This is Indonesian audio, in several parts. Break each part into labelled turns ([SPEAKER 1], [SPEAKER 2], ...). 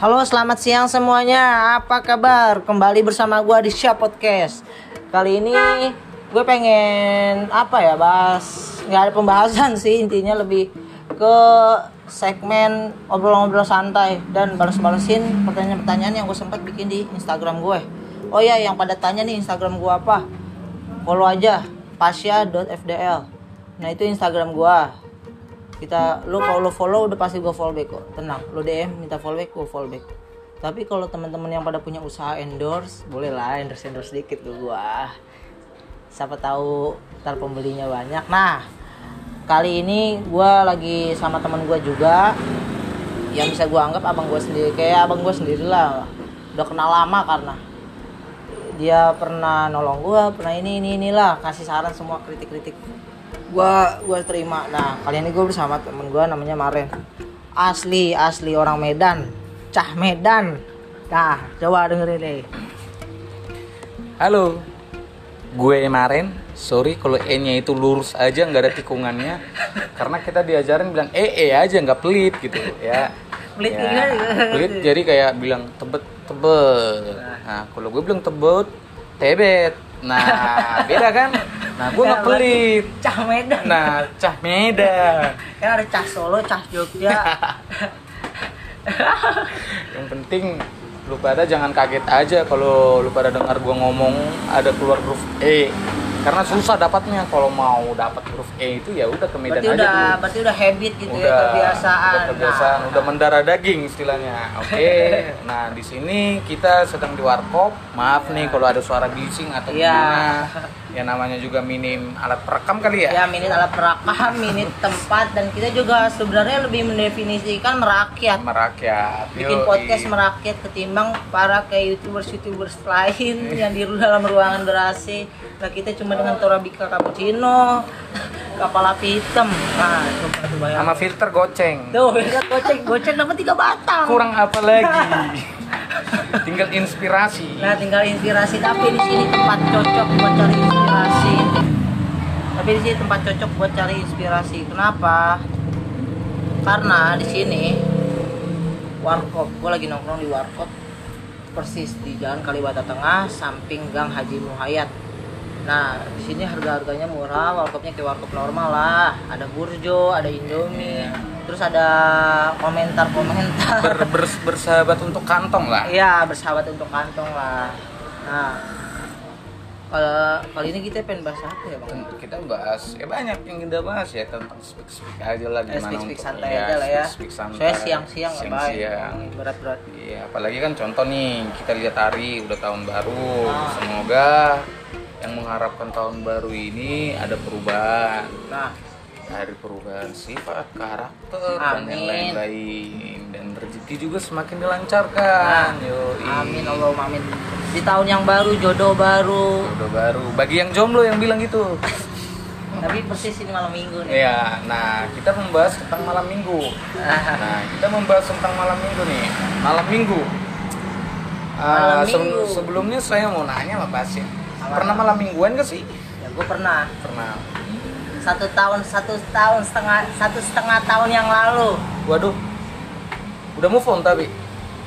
[SPEAKER 1] Halo, selamat siang semuanya. Apa kabar? Kembali bersama gua di Shop Podcast. Kali ini gue pengen apa ya bahas nggak ada pembahasan sih intinya lebih ke segmen obrol-obrol santai dan balas-balasin pertanyaan-pertanyaan yang gue sempat bikin di Instagram gue. Oh ya, yang pada tanya nih Instagram gue apa? Follow aja pasya.fdl. Nah itu Instagram gue. Kita lu kalau lu follow udah pasti gue follow back kok. Tenang, lu DM minta follow back gue follow back. Tapi kalau teman-teman yang pada punya usaha endorse, boleh lah endorse endorse dikit ke gua. Siapa tahu ntar pembelinya banyak. Nah, kali ini gua lagi sama teman gua juga yang bisa gua anggap abang gua sendiri kayak abang gua sendiri lah. Udah kenal lama karena dia pernah nolong gua, pernah ini ini inilah kasih saran semua kritik-kritik gua gua terima. Nah, kali ini gua bersama temen gua namanya Maren. Asli asli orang Medan, cah Medan. Nah, coba dengerin deh.
[SPEAKER 2] Halo, gue Maren. Sorry kalau E-nya itu lurus aja nggak ada tikungannya, karena kita diajarin bilang E E aja nggak pelit gitu ya.
[SPEAKER 1] Pelit
[SPEAKER 2] ya,
[SPEAKER 1] ya.
[SPEAKER 2] Pelit jadi kayak bilang tebet tebet. Nah kalau gue bilang tebet tebet. Nah beda kan? Nah gue nggak pelit.
[SPEAKER 1] Cah Medan.
[SPEAKER 2] Nah cah Medan.
[SPEAKER 1] Ya ada cah Solo, cah Jogja.
[SPEAKER 2] Yang penting lu pada jangan kaget aja kalau lu pada dengar gua ngomong ada keluar huruf E karena susah dapatnya kalau mau dapat huruf E itu ya udah ke Medan
[SPEAKER 1] berarti
[SPEAKER 2] aja
[SPEAKER 1] udah
[SPEAKER 2] dulu.
[SPEAKER 1] berarti udah habit gitu ya
[SPEAKER 2] udah
[SPEAKER 1] kebiasaan.
[SPEAKER 2] udah kebiasaan
[SPEAKER 1] Nah,
[SPEAKER 2] udah mendarah daging istilahnya oke nah di sini kita sedang di warkop maaf nih kalau ada suara bising atau
[SPEAKER 1] Iya.
[SPEAKER 2] gimana ya namanya juga minim alat perekam kali ya?
[SPEAKER 1] Ya minit alat perakam, minit tempat dan kita juga sebenarnya lebih mendefinisikan merakyat.
[SPEAKER 2] merakyat
[SPEAKER 1] bikin
[SPEAKER 2] Yoi.
[SPEAKER 1] podcast merakyat ketimbang para kayak youtubers youtubers lain yang di dalam ruangan ber AC nah kita cuma dengan torabika cappuccino kapal api hitam. Nah coba
[SPEAKER 2] sama filter goceng.
[SPEAKER 1] Tuh lihat goceng. Goceng dapat tiga batang.
[SPEAKER 2] Kurang apa lagi tinggal inspirasi.
[SPEAKER 1] Nah tinggal inspirasi tapi di sini tempat cocok buat cari inspirasi. Tapi di sini tempat cocok buat cari inspirasi. Kenapa? Karena di sini warkop. Gue lagi nongkrong di warkop persis di jalan Kalibata Tengah samping Gang Haji Muhayyad nah di sini harga harganya murah warkopnya kayak warkop normal lah ada burjo ada indomie terus ada komentar komentar
[SPEAKER 2] Ber- ber- bersahabat untuk kantong lah
[SPEAKER 1] Iya bersahabat untuk kantong lah. Nah kalau kali ini kita pengen bahas apa ya bang?
[SPEAKER 2] Kita bahas ya banyak yang kita bahas ya tentang speak speak aja lah
[SPEAKER 1] Eh,
[SPEAKER 2] gimana
[SPEAKER 1] speak speak
[SPEAKER 2] untuk
[SPEAKER 1] santai
[SPEAKER 2] ya,
[SPEAKER 1] aja lah ya.
[SPEAKER 2] speak speak santai
[SPEAKER 1] Soalnya siang-siang baik.
[SPEAKER 2] siang
[SPEAKER 1] Berat berat.
[SPEAKER 2] iya apalagi kan contoh nih kita lihat hari udah tahun baru
[SPEAKER 1] Ah.
[SPEAKER 2] semoga yang mengharapkan tahun baru ini ada perubahan
[SPEAKER 1] Nah
[SPEAKER 2] dari perubahan sifat karakter dan yang
[SPEAKER 1] Amin.
[SPEAKER 2] lain-lain dan rezeki juga semakin dilancarkan
[SPEAKER 1] Nah,
[SPEAKER 2] Yoi.
[SPEAKER 1] amin Allahumma amin. Di tahun yang baru jodoh baru.
[SPEAKER 2] Udah baru bagi yang jomblo yang bilang gitu
[SPEAKER 1] Tapi persis ini malam minggu nih.
[SPEAKER 2] Iya, nah kita membahas tentang malam minggu. Nah, kita membahas tentang malam minggu nih. Malam minggu.
[SPEAKER 1] Malam
[SPEAKER 2] Ah, se-
[SPEAKER 1] minggu.
[SPEAKER 2] sebelumnya saya mau nanya sama Pasien. Pernah malam mingguan gak sih?
[SPEAKER 1] Ya gue pernah
[SPEAKER 2] Pernah.
[SPEAKER 1] satu tahun satu tahun setengah satu setengah tahun yang lalu.
[SPEAKER 2] Waduh. Udah move on tapi.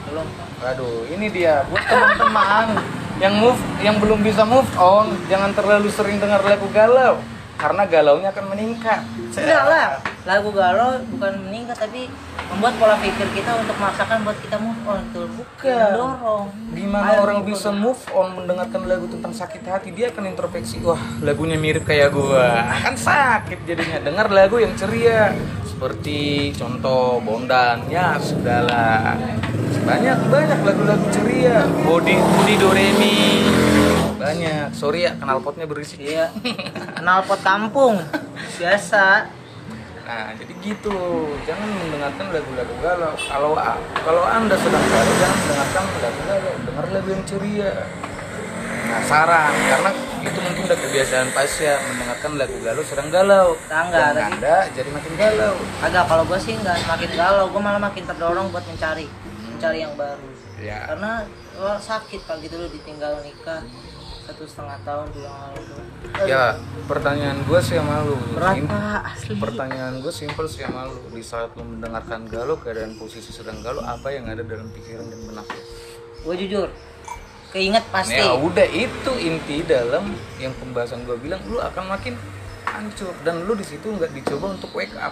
[SPEAKER 1] Belum.
[SPEAKER 2] Waduh, ini dia buat teman-teman yang move yang belum bisa move on, jangan terlalu sering dengar lagu galau karena galaunya akan meningkat.
[SPEAKER 1] Enggak lah, lagu galau bukan meningkat tapi membuat pola pikir kita untuk memaksakan buat kita move on. Tuh.
[SPEAKER 2] Bukan.
[SPEAKER 1] Dorong.
[SPEAKER 2] Gimana
[SPEAKER 1] Ayo,
[SPEAKER 2] orang bisa move on mendengarkan lagu tentang sakit hati dia akan introspeksi wah lagunya mirip kayak gua. Kan sakit jadinya. Dengar lagu yang ceria. Seperti contoh Bondan. Ya sudahlah. Banyak banyak lagu-lagu ceria. Body Budi Doremi banyak sorry ya knalpotnya berisik
[SPEAKER 1] Iya. Kenal pot kampung. Biasa.
[SPEAKER 2] Nah, jadi gitu. Jangan mendengarkan lagu-lagu galau. Kalau kalau Anda sedang galau, jangan mendengarkan lagu galau. Dengar lagu yang ceria. Nah, saran karena itu mungkin udah kebiasaan Pasya mendengarkan lagu galau sedang galau.
[SPEAKER 1] Tangga,
[SPEAKER 2] Anda jadi makin galau.
[SPEAKER 1] Agak kalau gue sih nggak semakin galau, gue malah makin terdorong buat mencari, mencari yang baru.
[SPEAKER 2] Ya.
[SPEAKER 1] Karena wah, sakit gitu lu ditinggal nikah, satu setengah tahun dua lalu.
[SPEAKER 2] Ya, pertanyaan gue sih sama lu.
[SPEAKER 1] berat
[SPEAKER 2] Sim-
[SPEAKER 1] pak. Asli.
[SPEAKER 2] Pertanyaan gue simpel sih sama lu. Di saat lu mendengarkan galau, keadaan posisi sedang galau, apa yang ada dalam pikiran dan benak lu?
[SPEAKER 1] gue jujur keinget pasti.
[SPEAKER 2] Ya udah itu inti dalam yang pembahasan gue bilang, lu akan makin hancur. Dan lu di situ nggak dicoba untuk wake up,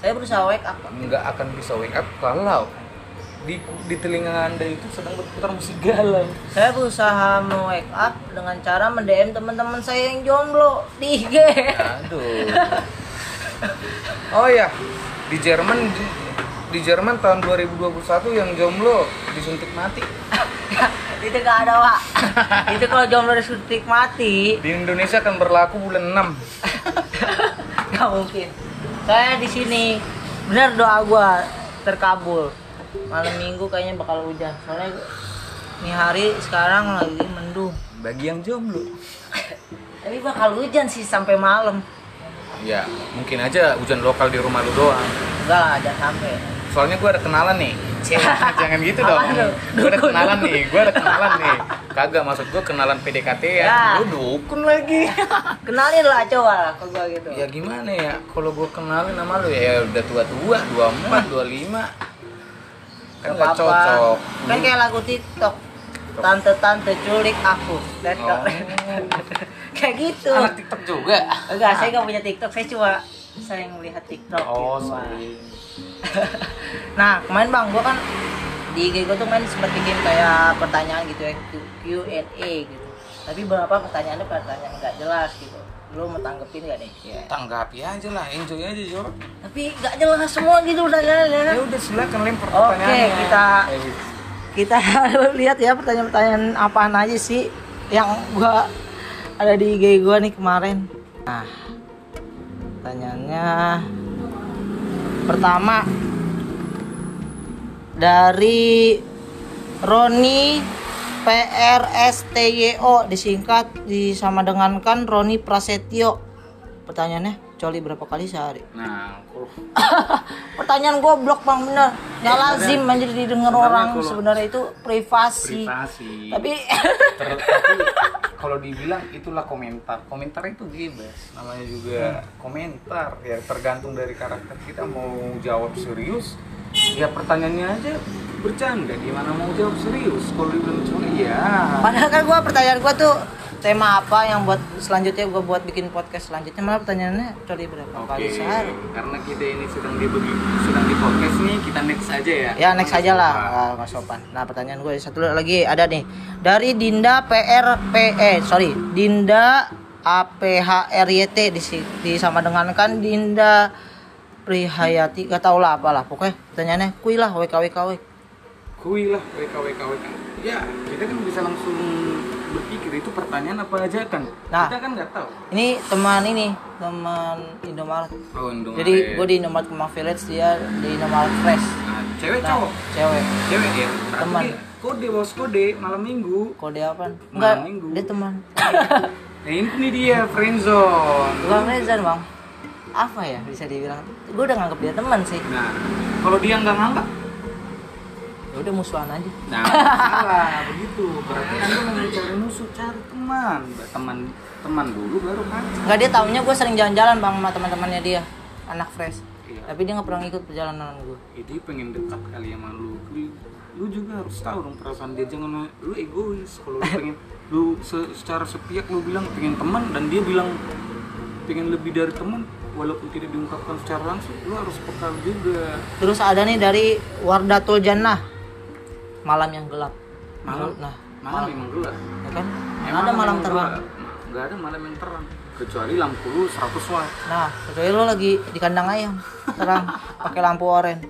[SPEAKER 1] saya berusaha wake up
[SPEAKER 2] nggak akan bisa wake up kalau di di telinga anda itu sedang berputar musik galau.
[SPEAKER 1] saya berusaha wake up dengan cara mendm teman-teman saya yang jomblo di IG
[SPEAKER 2] Aduh. Oh ya, di Jerman di Jerman tahun 2021 yang jomblo disuntik mati.
[SPEAKER 1] itu gak ada pak itu kalau jomblo disuntik mati
[SPEAKER 2] Di Indonesia akan berlaku bulan 6.
[SPEAKER 1] Gak mungkin. Saya di sini bener doa gua terkabul. Malam minggu kayaknya bakal hujan. Soalnya ini hari sekarang lagi mendung.
[SPEAKER 2] Bagi yang jomblo.
[SPEAKER 1] Tapi bakal hujan sih sampai malam.
[SPEAKER 2] Ya, mungkin aja hujan lokal di rumah lu doang.
[SPEAKER 1] Enggak lah, jangan sampai.
[SPEAKER 2] Soalnya gue ada kenalan nih. Jangan gitu dong. Gue ada kenalan nih. Gue ada kenalan nih. Kagak maksud gue kenalan PDKT ya.
[SPEAKER 1] Ya.
[SPEAKER 2] Lu dukun lagi.
[SPEAKER 1] Kenalin lah coba lah ke gua gitu.
[SPEAKER 2] ya gimana ya? Kalau gue kenalin sama lu ya udah tua-tua, 24, 25. Kan
[SPEAKER 1] Gak
[SPEAKER 2] gak
[SPEAKER 1] apa-apa.
[SPEAKER 2] cocok.
[SPEAKER 1] Kan kayak lagu TikTok. Tante-tante culik aku.
[SPEAKER 2] Oh.
[SPEAKER 1] kayak gitu.
[SPEAKER 2] Anak TikTok juga.
[SPEAKER 1] Enggak, saya nggak punya TikTok. Saya cuma sering melihat TikTok.
[SPEAKER 2] Oh,
[SPEAKER 1] gitu.
[SPEAKER 2] sorry.
[SPEAKER 1] Nah, kemarin bang, gua kan di IG gua tuh main sempat bikin kayak pertanyaan gitu ya, Q&A gitu. Tapi beberapa pertanyaannya pertanyaan nggak jelas gitu. Lu mau tanggepin nggak nih? Ya.
[SPEAKER 2] Tanggapi aja lah, enjoy aja, Jor.
[SPEAKER 1] Tapi nggak jelas semua gitu pertanyaannya.
[SPEAKER 2] Ya udah silakan lempar
[SPEAKER 1] Oke,
[SPEAKER 2] pertanyaannya.
[SPEAKER 1] kita-
[SPEAKER 2] Eh, gitu.
[SPEAKER 1] Kita lihat ya pertanyaan-pertanyaan apaan aja sih yang gua ada di IG gua nih kemarin. Nah, pertanyaannya pertama dari Roni PRSTYO disingkat disama dengankan Roni Prasetyo. Pertanyaannya, coli berapa kali sehari?
[SPEAKER 2] Nah,
[SPEAKER 1] Pertanyaan gue blok bang bener. Nggak lazim anjir didengar orang sebenarnya itu privasi.
[SPEAKER 2] privasi.
[SPEAKER 1] Tapi
[SPEAKER 2] Ter- tapi kalau dibilang itulah komentar komentar itu bebas namanya juga komentar ya tergantung dari karakter kita mau jawab serius ya pertanyaannya aja bercanda gimana mau jawab serius kalau dibilang cuma ya
[SPEAKER 1] padahal kan gue pertanyaan gue tuh tema apa yang buat selanjutnya gue buat bikin podcast selanjutnya? Malah pertanyaannya coli berapa
[SPEAKER 2] oke
[SPEAKER 1] kali sehari?
[SPEAKER 2] karena kita ini sedang di sedang di podcast nih kita next aja ya.
[SPEAKER 1] Ya next aja lah ah, nggak sopan. Nah pertanyaan gue satu lagi ada nih. Dari Dinda PRPE sorry Dinda APHRYT di di sama dengan kan Dinda Prihayati gak tau lah apalah pokoknya pertanyaannya kui lah WKWKW
[SPEAKER 2] kui lah WK WK WK ya kita kan bisa langsung berpikir itu pertanyaan apa aja kan?
[SPEAKER 1] Nah.
[SPEAKER 2] kita kan nggak tahu.
[SPEAKER 1] ini teman ini teman Indomaret.
[SPEAKER 2] Oh, Indomaret.
[SPEAKER 1] jadi gue di Indomaret Kemang Village dia di Indomaret Fresh.
[SPEAKER 2] Nah, cewek
[SPEAKER 1] nah,
[SPEAKER 2] cowok?
[SPEAKER 1] cewek.
[SPEAKER 2] Cewek ya?
[SPEAKER 1] Teman.
[SPEAKER 2] kode bos kode malam minggu.
[SPEAKER 1] Kode apa? Enggak
[SPEAKER 2] minggu.
[SPEAKER 1] dia teman.
[SPEAKER 2] Nah ini dia friendzone.
[SPEAKER 1] Bang Rezan bang apa ya bisa dibilang? Gue udah nganggap dia teman sih.
[SPEAKER 2] Nah kalau dia nggak nganggap?
[SPEAKER 1] Ya udah musuhan aja.
[SPEAKER 2] Nah salah begitu. Berarti anda mau mencari musuh cari teman. Teman teman dulu baru kan?
[SPEAKER 1] Nggak dia taunya gue sering jalan-jalan bang sama teman-temannya dia. Anak fresh.
[SPEAKER 2] Iya.
[SPEAKER 1] tapi dia nggak pernah ikut perjalanan gue
[SPEAKER 2] jadi pengen dekat kali sama lu. Lu, juga harus tahu dong perasaan dia. Jangan lu egois. Kalau lu pengen lu se- secara sepihak lu bilang pengen teman dan dia bilang pengen lebih dari teman walaupun tidak diungkapkan secara langsung lu harus peka juga.
[SPEAKER 1] Terus ada nih dari Wardatul Jannah. Malam yang gelap.
[SPEAKER 2] Malam?
[SPEAKER 1] Nah
[SPEAKER 2] malam memang gelap.
[SPEAKER 1] Ya kan?
[SPEAKER 2] Emang
[SPEAKER 1] ada malam
[SPEAKER 2] yang
[SPEAKER 1] terang.
[SPEAKER 2] gelap? nggak ada malam yang terang. Kecuali lampu lu 100 watt.
[SPEAKER 1] Nah kecuali lo lagi di kandang ayam. Terang. Pakai lampu oren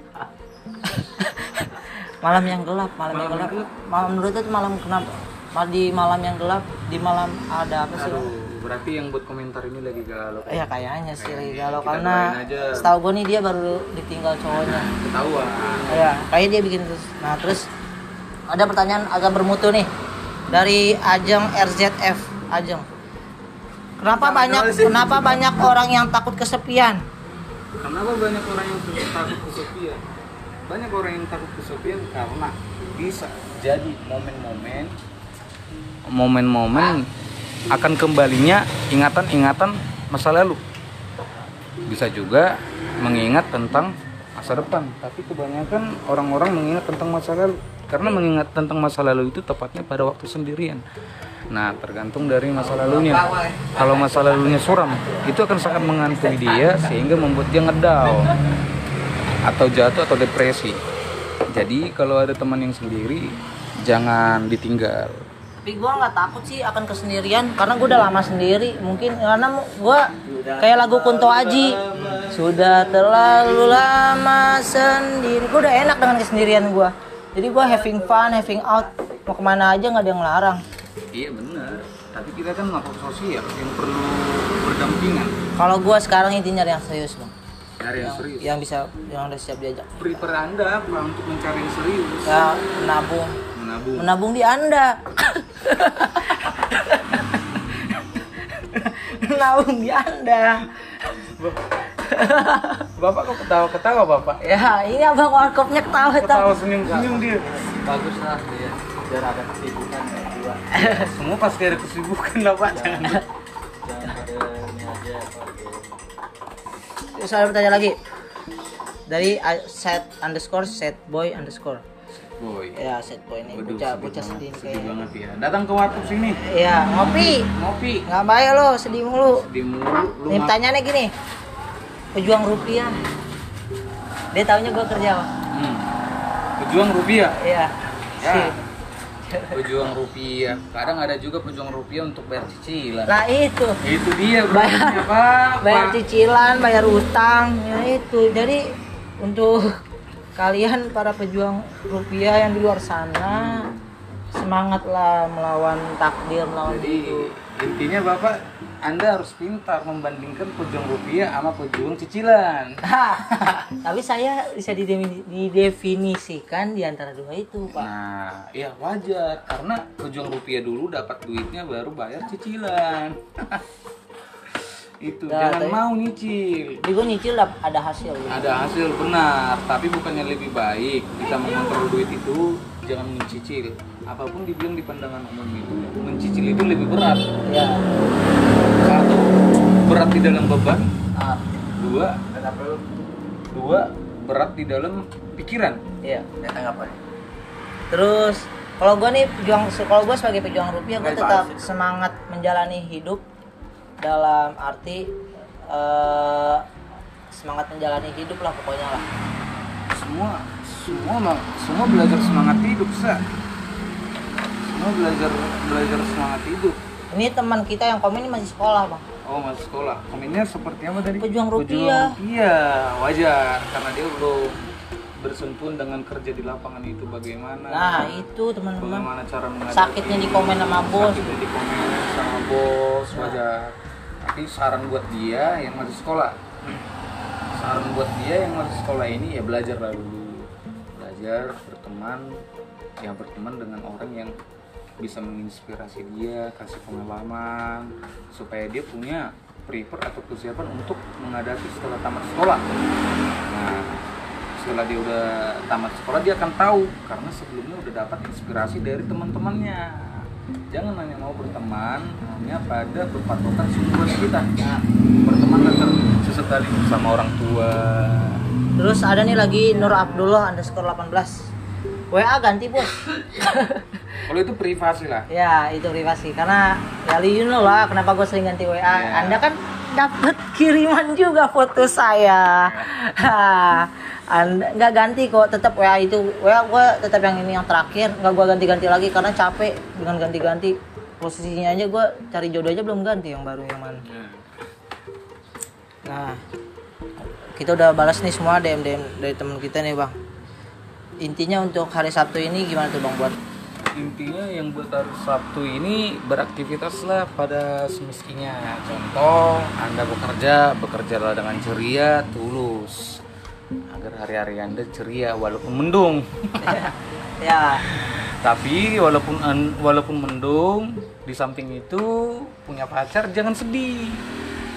[SPEAKER 1] malam yang gelap malam, yang
[SPEAKER 2] Malam
[SPEAKER 1] gelap,
[SPEAKER 2] yang gelap.
[SPEAKER 1] malam menurut itu malam kenapa? Di malam yang gelap di malam ada apa sih
[SPEAKER 2] aduh berarti yang buat komentar ini lagi galau
[SPEAKER 1] Ya kayaknya sih lagi galau karena setahu gue nih dia baru ditinggal cowoknya.
[SPEAKER 2] ketahuan
[SPEAKER 1] Ya, kayak dia bikin terus. Nah, terus ada pertanyaan agak bermutu nih dari Ajeng RZF. Ajeng. Kenapa
[SPEAKER 2] Jangan
[SPEAKER 1] banyak
[SPEAKER 2] jelasin.
[SPEAKER 1] kenapa banyak orang yang takut kesepian?
[SPEAKER 2] Kenapa banyak orang yang takut kesepian? Banyak orang yang takut kesepian karena bisa jadi momen-momen momen-momen akan kembalinya ingatan-ingatan masa lalu. Bisa juga mengingat tentang masa depan. Tapi kebanyakan orang-orang mengingat tentang masa lalu. Karena mengingat tentang masa lalu itu tepatnya pada waktu sendirian. Nah tergantung dari masa lalunya. Kalau masa lalunya suram itu akan sangat menghantui dia sehingga membuat dia ngedown atau jatuh atau depresi. Jadi kalau ada teman yang sendiri jangan ditinggal
[SPEAKER 1] tapi gue nggak takut sih akan kesendirian karena gue udah lama sendiri. Mungkin karena gue kayak lagu Kunto Aji. Sudah terlalu lama sendiri. Gue udah enak dengan kesendirian gue jadi gue having fun having out. Mau ke mana aja nggak ada yang ngelarang
[SPEAKER 2] iya benar. Tapi kita kan makhluk sosial yang perlu berdampingan.
[SPEAKER 1] Kalau gue sekarang intinya nyari yang serius bang.
[SPEAKER 2] Dari yang serius?
[SPEAKER 1] yang bisa yang udah siap diajak.
[SPEAKER 2] Prepare anda untuk mencari yang serius.
[SPEAKER 1] Ya menabung
[SPEAKER 2] menabung.
[SPEAKER 1] Menabung di anda. Menabung di anda.
[SPEAKER 2] Bapak kok ketawa-ketawa bapak?
[SPEAKER 1] Ya ini abang warkopnya ketawa
[SPEAKER 2] ketawa
[SPEAKER 1] ketawa
[SPEAKER 2] senyum-senyum dia.
[SPEAKER 3] Bagus lah ya biar ada kesibukan ya dua
[SPEAKER 2] semua pasti ada kesibukan lah pak jangan
[SPEAKER 3] jangan ada ini aja
[SPEAKER 1] Terus ada pertanyaan lagi. Dari set underscore set boy underscore
[SPEAKER 2] boy.
[SPEAKER 1] Ya set boy ini.
[SPEAKER 2] Waduh,
[SPEAKER 1] bocah bocah sedih
[SPEAKER 2] sedih
[SPEAKER 1] kayak.
[SPEAKER 2] banget ya. Datang ke warkop sini.
[SPEAKER 1] Ya ngopi.
[SPEAKER 2] Ngopi.
[SPEAKER 1] Nggak bayar lo sedih mulu.
[SPEAKER 2] Sedih mulu. Lu
[SPEAKER 1] ini
[SPEAKER 2] ngap-
[SPEAKER 1] pertanyaannya gini. Pejuang rupiah. Dia taunya gue kerja apa
[SPEAKER 2] Hmm. pejuang rupiah?
[SPEAKER 1] Iya.
[SPEAKER 2] Ya.
[SPEAKER 1] sih
[SPEAKER 2] pejuang rupiah. Kadang ada juga pejuang rupiah untuk bayar cicilan.
[SPEAKER 1] Nah itu.
[SPEAKER 2] Itu dia bro.
[SPEAKER 1] Bayar-
[SPEAKER 2] apa?
[SPEAKER 1] bayar cicilan bayar utang. Ya itu. Jadi untuk kalian para pejuang rupiah yang di luar sana semangatlah melawan takdir melawan
[SPEAKER 2] jadi
[SPEAKER 1] hidup
[SPEAKER 2] intinya bapak anda harus pintar membandingkan pejuang rupiah sama pejuang cicilan.
[SPEAKER 1] Tapi saya bisa didefini- didefinisikan di antara dua itu pak.
[SPEAKER 2] Nah ya wajar. Karena pejuang rupiah dulu dapat duitnya baru bayar cicilan itu
[SPEAKER 1] Nah,
[SPEAKER 2] jangan
[SPEAKER 1] tapi-
[SPEAKER 2] mau nyicil.
[SPEAKER 1] Gue nyicil ada hasil. Gitu.
[SPEAKER 2] ada hasil benar. Tapi bukannya lebih baik kita mengontrol duit itu jangan mencicil. Apa pun dibilang di pandangan umum itu mencicil itu lebih berat.
[SPEAKER 1] Ya.
[SPEAKER 2] Satu berat di dalam beban.
[SPEAKER 1] Ah,
[SPEAKER 2] dua dua berat di dalam pikiran.
[SPEAKER 1] Iya.
[SPEAKER 3] Datang apa
[SPEAKER 1] terus kalau gue nih pejuang kalau gue sebagai pejuang rupiah gue tetap semangat menjalani hidup dalam arti eh, semangat menjalani hidup lah pokoknya lah.
[SPEAKER 2] Semua semua semua belajar semangat hidup sa. Semua belajar belajar semangat hidup.
[SPEAKER 1] Ini teman kita yang komen ini masih sekolah bang.
[SPEAKER 2] Oh masuk sekolah. Komennya seperti apa tadi?
[SPEAKER 1] Pejuang rupiah.
[SPEAKER 2] iya wajar karena dia belum bersentuhan dengan kerja di lapangan itu. Bagaimana?
[SPEAKER 1] Nah itu teman-teman.
[SPEAKER 2] Bagaimana cara
[SPEAKER 1] sakitnya di komen sama bos.
[SPEAKER 2] Sakitnya di komen sama bos wajar tapi saran buat dia yang masih sekolah. Saran buat dia yang masih sekolah ini ya belajar lah dulu. Belajar berteman yang berteman dengan orang yang bisa menginspirasi dia kasih pengalaman supaya dia punya prepare atau kesiapan untuk menghadapi setelah tamat sekolah. Nah setelah dia udah tamat sekolah dia akan tahu karena sebelumnya udah dapat inspirasi dari teman-temannya jangan hanya mau berteman hanya pada berpatokan sumber kita nah, bertemanlah terus sesekali sama orang tua.
[SPEAKER 1] Terus ada nih lagi Nur Abdullah underscore 18 WA ganti bos.
[SPEAKER 2] Kalau itu privasi lah.
[SPEAKER 1] Ya itu privasi. Karena ya you know lah kenapa gue sering ganti WA
[SPEAKER 2] Ya.
[SPEAKER 1] anda kan dapat kiriman juga foto saya. Anda nggak ganti kok tetap WA itu. WA gue tetap yang ini yang terakhir. Nggak gue ganti-ganti lagi karena capek dengan ganti-ganti. Posisinya aja gue cari jodoh aja belum ganti yang baru yang mana. Nah kita udah balas nih semua DM DM dari teman kita nih bang. Intinya untuk hari Sabtu ini gimana tuh bang buat?
[SPEAKER 2] Intinya yang buat hari Sabtu ini beraktivitaslah pada semestinya contoh anda bekerja bekerjalah dengan ceria tulus agar hari-hari anda ceria walaupun mendung.
[SPEAKER 1] Ya.
[SPEAKER 2] Tapi walaupun walaupun mendung di samping itu punya pacar jangan sedih.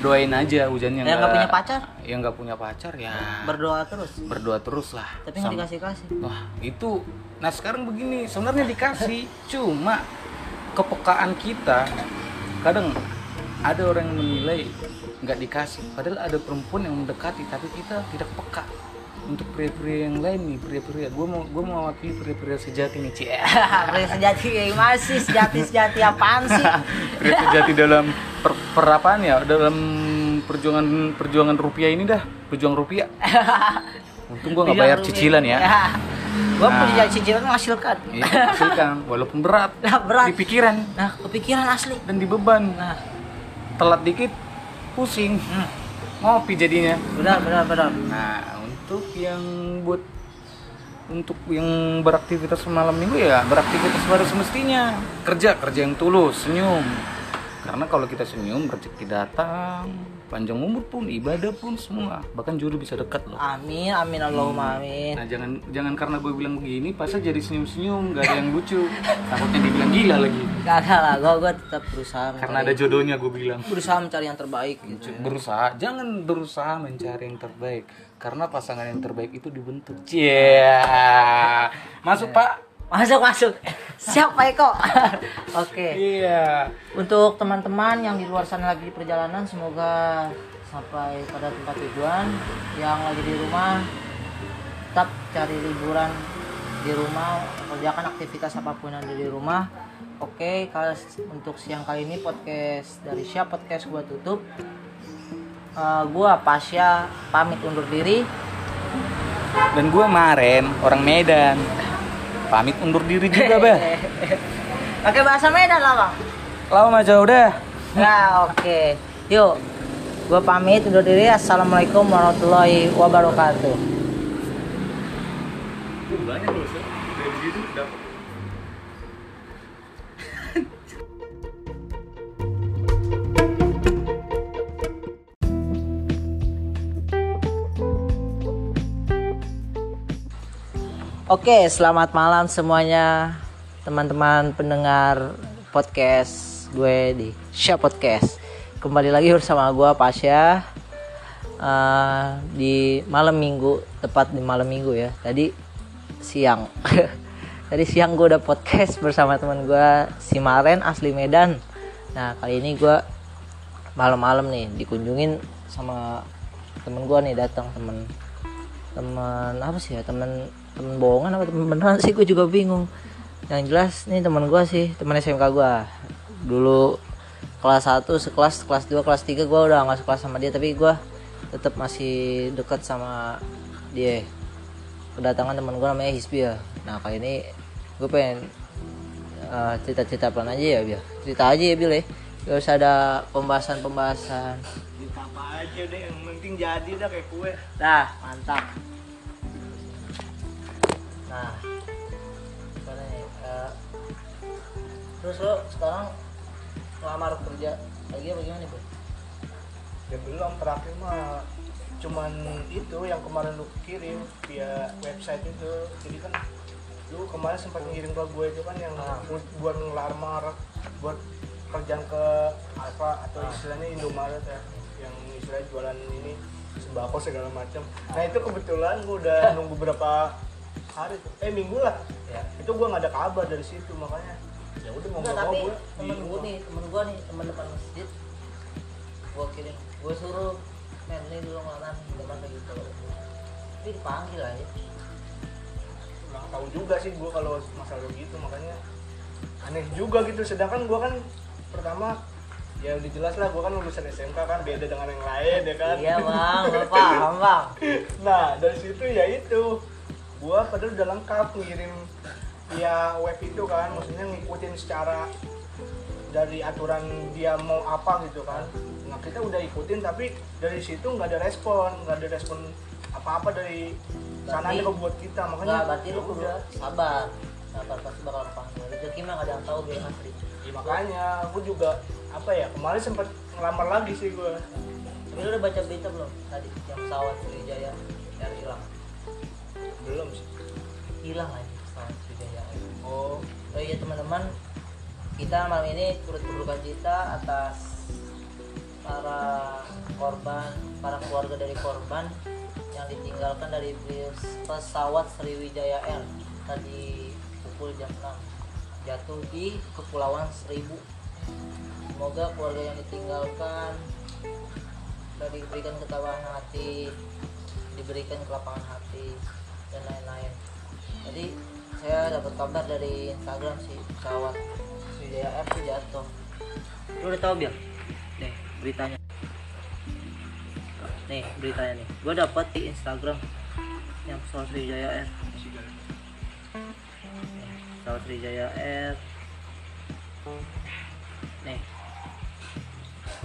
[SPEAKER 2] Doain aja hujannya
[SPEAKER 1] Yang nggak punya pacar?
[SPEAKER 2] yang nggak punya pacar ya.
[SPEAKER 1] Berdoa terus?
[SPEAKER 2] Berdoa terus lah.
[SPEAKER 1] Tapi nggak
[SPEAKER 2] Sam-
[SPEAKER 1] dikasih kasih
[SPEAKER 2] Wah itu Nah sekarang begini sebenarnya dikasih Cuma kepekaan kita kadang ada orang yang menilai nggak dikasih. Padahal ada perempuan yang mendekati tapi kita tidak peka untuk pria-pria yang lain nih pria-pria. Gue mau gue mau mewakili pria-pria sejati nih cie
[SPEAKER 1] Pria sejati kayak masih sejati sejati apaan sih?
[SPEAKER 2] pria sejati dalam per, perapaan ya? Dalam perjuangan perjuangan rupiah ini dah perjuangan rupiah. Untung gue nggak bayar cicilan ya.
[SPEAKER 1] Gue
[SPEAKER 2] Nah.
[SPEAKER 1] punya cicilan menghasilkan.
[SPEAKER 2] Iya, hasilkan walaupun berat.
[SPEAKER 1] Nah, berat.
[SPEAKER 2] di pikiran.
[SPEAKER 1] Nah, kepikiran asli.
[SPEAKER 2] dan di beban.
[SPEAKER 1] Nah,
[SPEAKER 2] telat dikit pusing.
[SPEAKER 1] Hmm,
[SPEAKER 2] ngopi jadinya.
[SPEAKER 1] Benar benar benar.
[SPEAKER 2] nah untuk yang buat untuk yang beraktivitas malam minggu ya beraktivitas pada semestinya. Kerja kerja yang tulus senyum. Karena kalau kita senyum rezeki datang panjang umur pun ibadah pun semua. Bahkan jodoh bisa dekat loh.
[SPEAKER 1] Amin amin Allahumma amin.
[SPEAKER 2] nah jangan jangan karena gue bilang begini pasal jadi senyum senyum gak ada yang lucu. Takutnya dibilang gila lagi.
[SPEAKER 1] Kagak lah, gue gue tetap berusaha.
[SPEAKER 2] karena ada jodohnya gue bilang.
[SPEAKER 1] Berusaha mencari yang terbaik gitu.
[SPEAKER 2] berusaha jangan berusaha mencari yang terbaik. Karena pasangan yang terbaik itu dibentuk. Cie. Masuk pak
[SPEAKER 1] Masuk masuk. Siap Pak Eko. Oke.
[SPEAKER 2] iya
[SPEAKER 1] Untuk teman-teman yang di luar sana lagi di perjalanan semoga sampai pada tempat tujuan yang lagi di rumah tetap cari liburan di rumah kerjakan aktivitas apa pun yang ada di rumah oke kalau untuk siang kali ini podcast dari siap podcast gua tutup Eh, gua Pasya pamit undur diri
[SPEAKER 2] dan gue Maren orang Medan pamit undur diri juga bah
[SPEAKER 1] pakai bahasa Medan lah bang
[SPEAKER 2] lama aja udah
[SPEAKER 1] Nah, oke. Yuk. Gue pamit undur diri. Assalamualaikum warahmatullahi wabarakatuh. Oke, selamat malam semuanya teman-teman pendengar podcast gue di Sya Podcast. Kembali lagi bersama gue Pasya Eh, di malam minggu, tepat di malam minggu ya. Tadi siang. Tadi siang gue udah podcast bersama teman gue si Maren asli Medan. Nah kali ini gue malam-malam nih dikunjungin sama temen gue nih datang temen teman apa sih ya teman teman bohongan apa teman beneran sih gue juga bingung. Yang jelas nih teman gue sih teman SMK gue dulu kelas 1 sekelas kelas 2 kelas 3 gue udah nggak sekelas sama dia tapi gue tetap masih dekat sama dia. Kedatangan teman gue namanya Hisbi ya nah kali ini gue pengen eh, cerita-cerita pelan aja ya Bil. Cerita aja ya Bil ya. Gak usah ada pembahasan-pembahasan.
[SPEAKER 3] Apa aja deh yang penting jadi dah kayak kue.
[SPEAKER 1] Dah, mantap. Nah, gimana nih? Eh, terus lo sekarang ngelamar kerja lagi apa gimana Bu?
[SPEAKER 3] ya belum terakhir mah cuman itu yang kemarin lu kirim via website itu jadi kan lu kemarin sempat ngirim ke gue itu kan yang
[SPEAKER 1] Ah.
[SPEAKER 3] bu- buat ngelamar buat kerjaan ke apa atau
[SPEAKER 1] Ah.
[SPEAKER 3] istilahnya Indomaret ya yang istilahnya jualan ini sembako segala macam nah itu kebetulan gue udah nunggu beberapa hari tuh. Eh minggu lah.
[SPEAKER 1] Ya.
[SPEAKER 3] itu gue nggak ada kabar dari situ makanya. Ya udah mau nggak mau
[SPEAKER 1] tapi
[SPEAKER 3] gue
[SPEAKER 1] temen gue nih, temen gue nih, temen depan masjid. Gue kirim, gue suruh men ini dulu ngelamar depan kayak gitu. Tapi dipanggil aja.
[SPEAKER 3] Nggak tahu juga sih gue kalau masalah gitu makanya aneh juga gitu. Sedangkan gue kan pertama ya udah jelas lah gue kan lulusan SMK kan beda dengan yang lain ya kan?
[SPEAKER 1] Iya bang, gue paham bang.
[SPEAKER 3] Nah dari situ ya itu gue padahal udah lengkap ngirim via web itu kan maksudnya ngikutin secara dari aturan dia mau apa gitu kan. Nah kita udah ikutin tapi dari situ nggak ada respon nggak ada respon apa-apa dari sananya
[SPEAKER 1] Berarti-
[SPEAKER 3] ke buat kita. makanya
[SPEAKER 1] Enggak, berarti lu
[SPEAKER 3] ya
[SPEAKER 1] kudu
[SPEAKER 3] udah
[SPEAKER 1] sabar. Sabar pasti bakal panggil rezeki mah gak ada yang tahu biar asli
[SPEAKER 3] Ya, makanya aku juga apa ya kemarin sempat ngelamar lagi sih gue
[SPEAKER 1] tapi lu udah baca berita belum? Tadi yang pesawat Sriwijaya yang hilang
[SPEAKER 3] belum sih.
[SPEAKER 1] Hilang aja Sriwijaya Air.
[SPEAKER 3] oh.
[SPEAKER 1] Oh iya teman-teman. Kita malam ini turut berduka cita atas para korban para keluarga dari korban yang ditinggalkan dari pes- pesawat Sriwijaya Air. Tadi pukul jam 6 jatuh di Kepulauan Seribu. Semoga keluarga yang ditinggalkan diberikan ketabahan hati, diberikan kelapangan hati dan lain-lain. Jadi saya dapat kabar dari Instagram sih pesawat Sriwijaya Air tuh jatuh. Lu udah tahu biar? Nih beritanya. Nih beritanya nih. Gue dapat di Instagram yang pesawat Sriwijaya Air. Pesawat Sriwijaya Air. Nih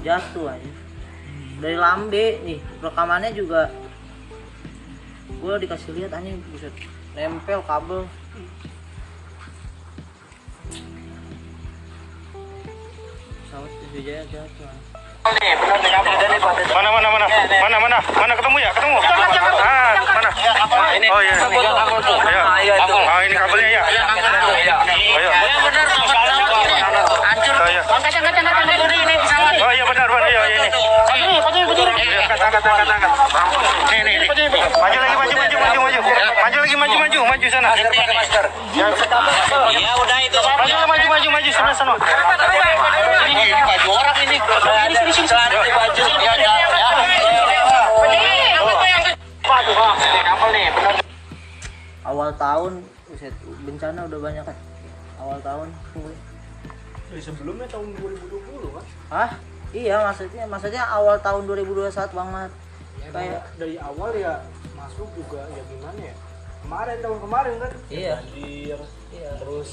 [SPEAKER 1] jatuh aja dari lambe nih rekamannya juga gue dikasih lihat anjing buset. Nempel kabel. Pesawat Sriwijaya jatuh anjing.
[SPEAKER 4] Mana mana mana? Mana mana? Mana ketemu ya? Ketemu? Ah mana? oh iya. Ayo. ah ini kabelnya ya ayo Ayo. oh iya benar benar iya ini Iya, angkat angkat angkat angkat nih nih nih maju lagi maju maju maju maju maju lagi maju maju maju sana
[SPEAKER 5] Iya udah itu.
[SPEAKER 4] maju maju maju maju sana sana
[SPEAKER 5] Ini ini baju orang ini. Sini sini. Baju. Ya ya ya. Waduh, ini kapal nih. Benar.
[SPEAKER 1] awal tahun bencana udah banyak kan awal tahun
[SPEAKER 3] Dari sebelumnya tahun 2020 kan.
[SPEAKER 1] Hah? Iya maksudnya maksudnya awal tahun 2021 banget.
[SPEAKER 3] Ya,
[SPEAKER 1] Kayak
[SPEAKER 3] dari awal ya masuk juga ya gimana ya. Kemarin tahun kemarin kan.
[SPEAKER 1] Iya.
[SPEAKER 3] Banjir,
[SPEAKER 1] iya
[SPEAKER 3] terus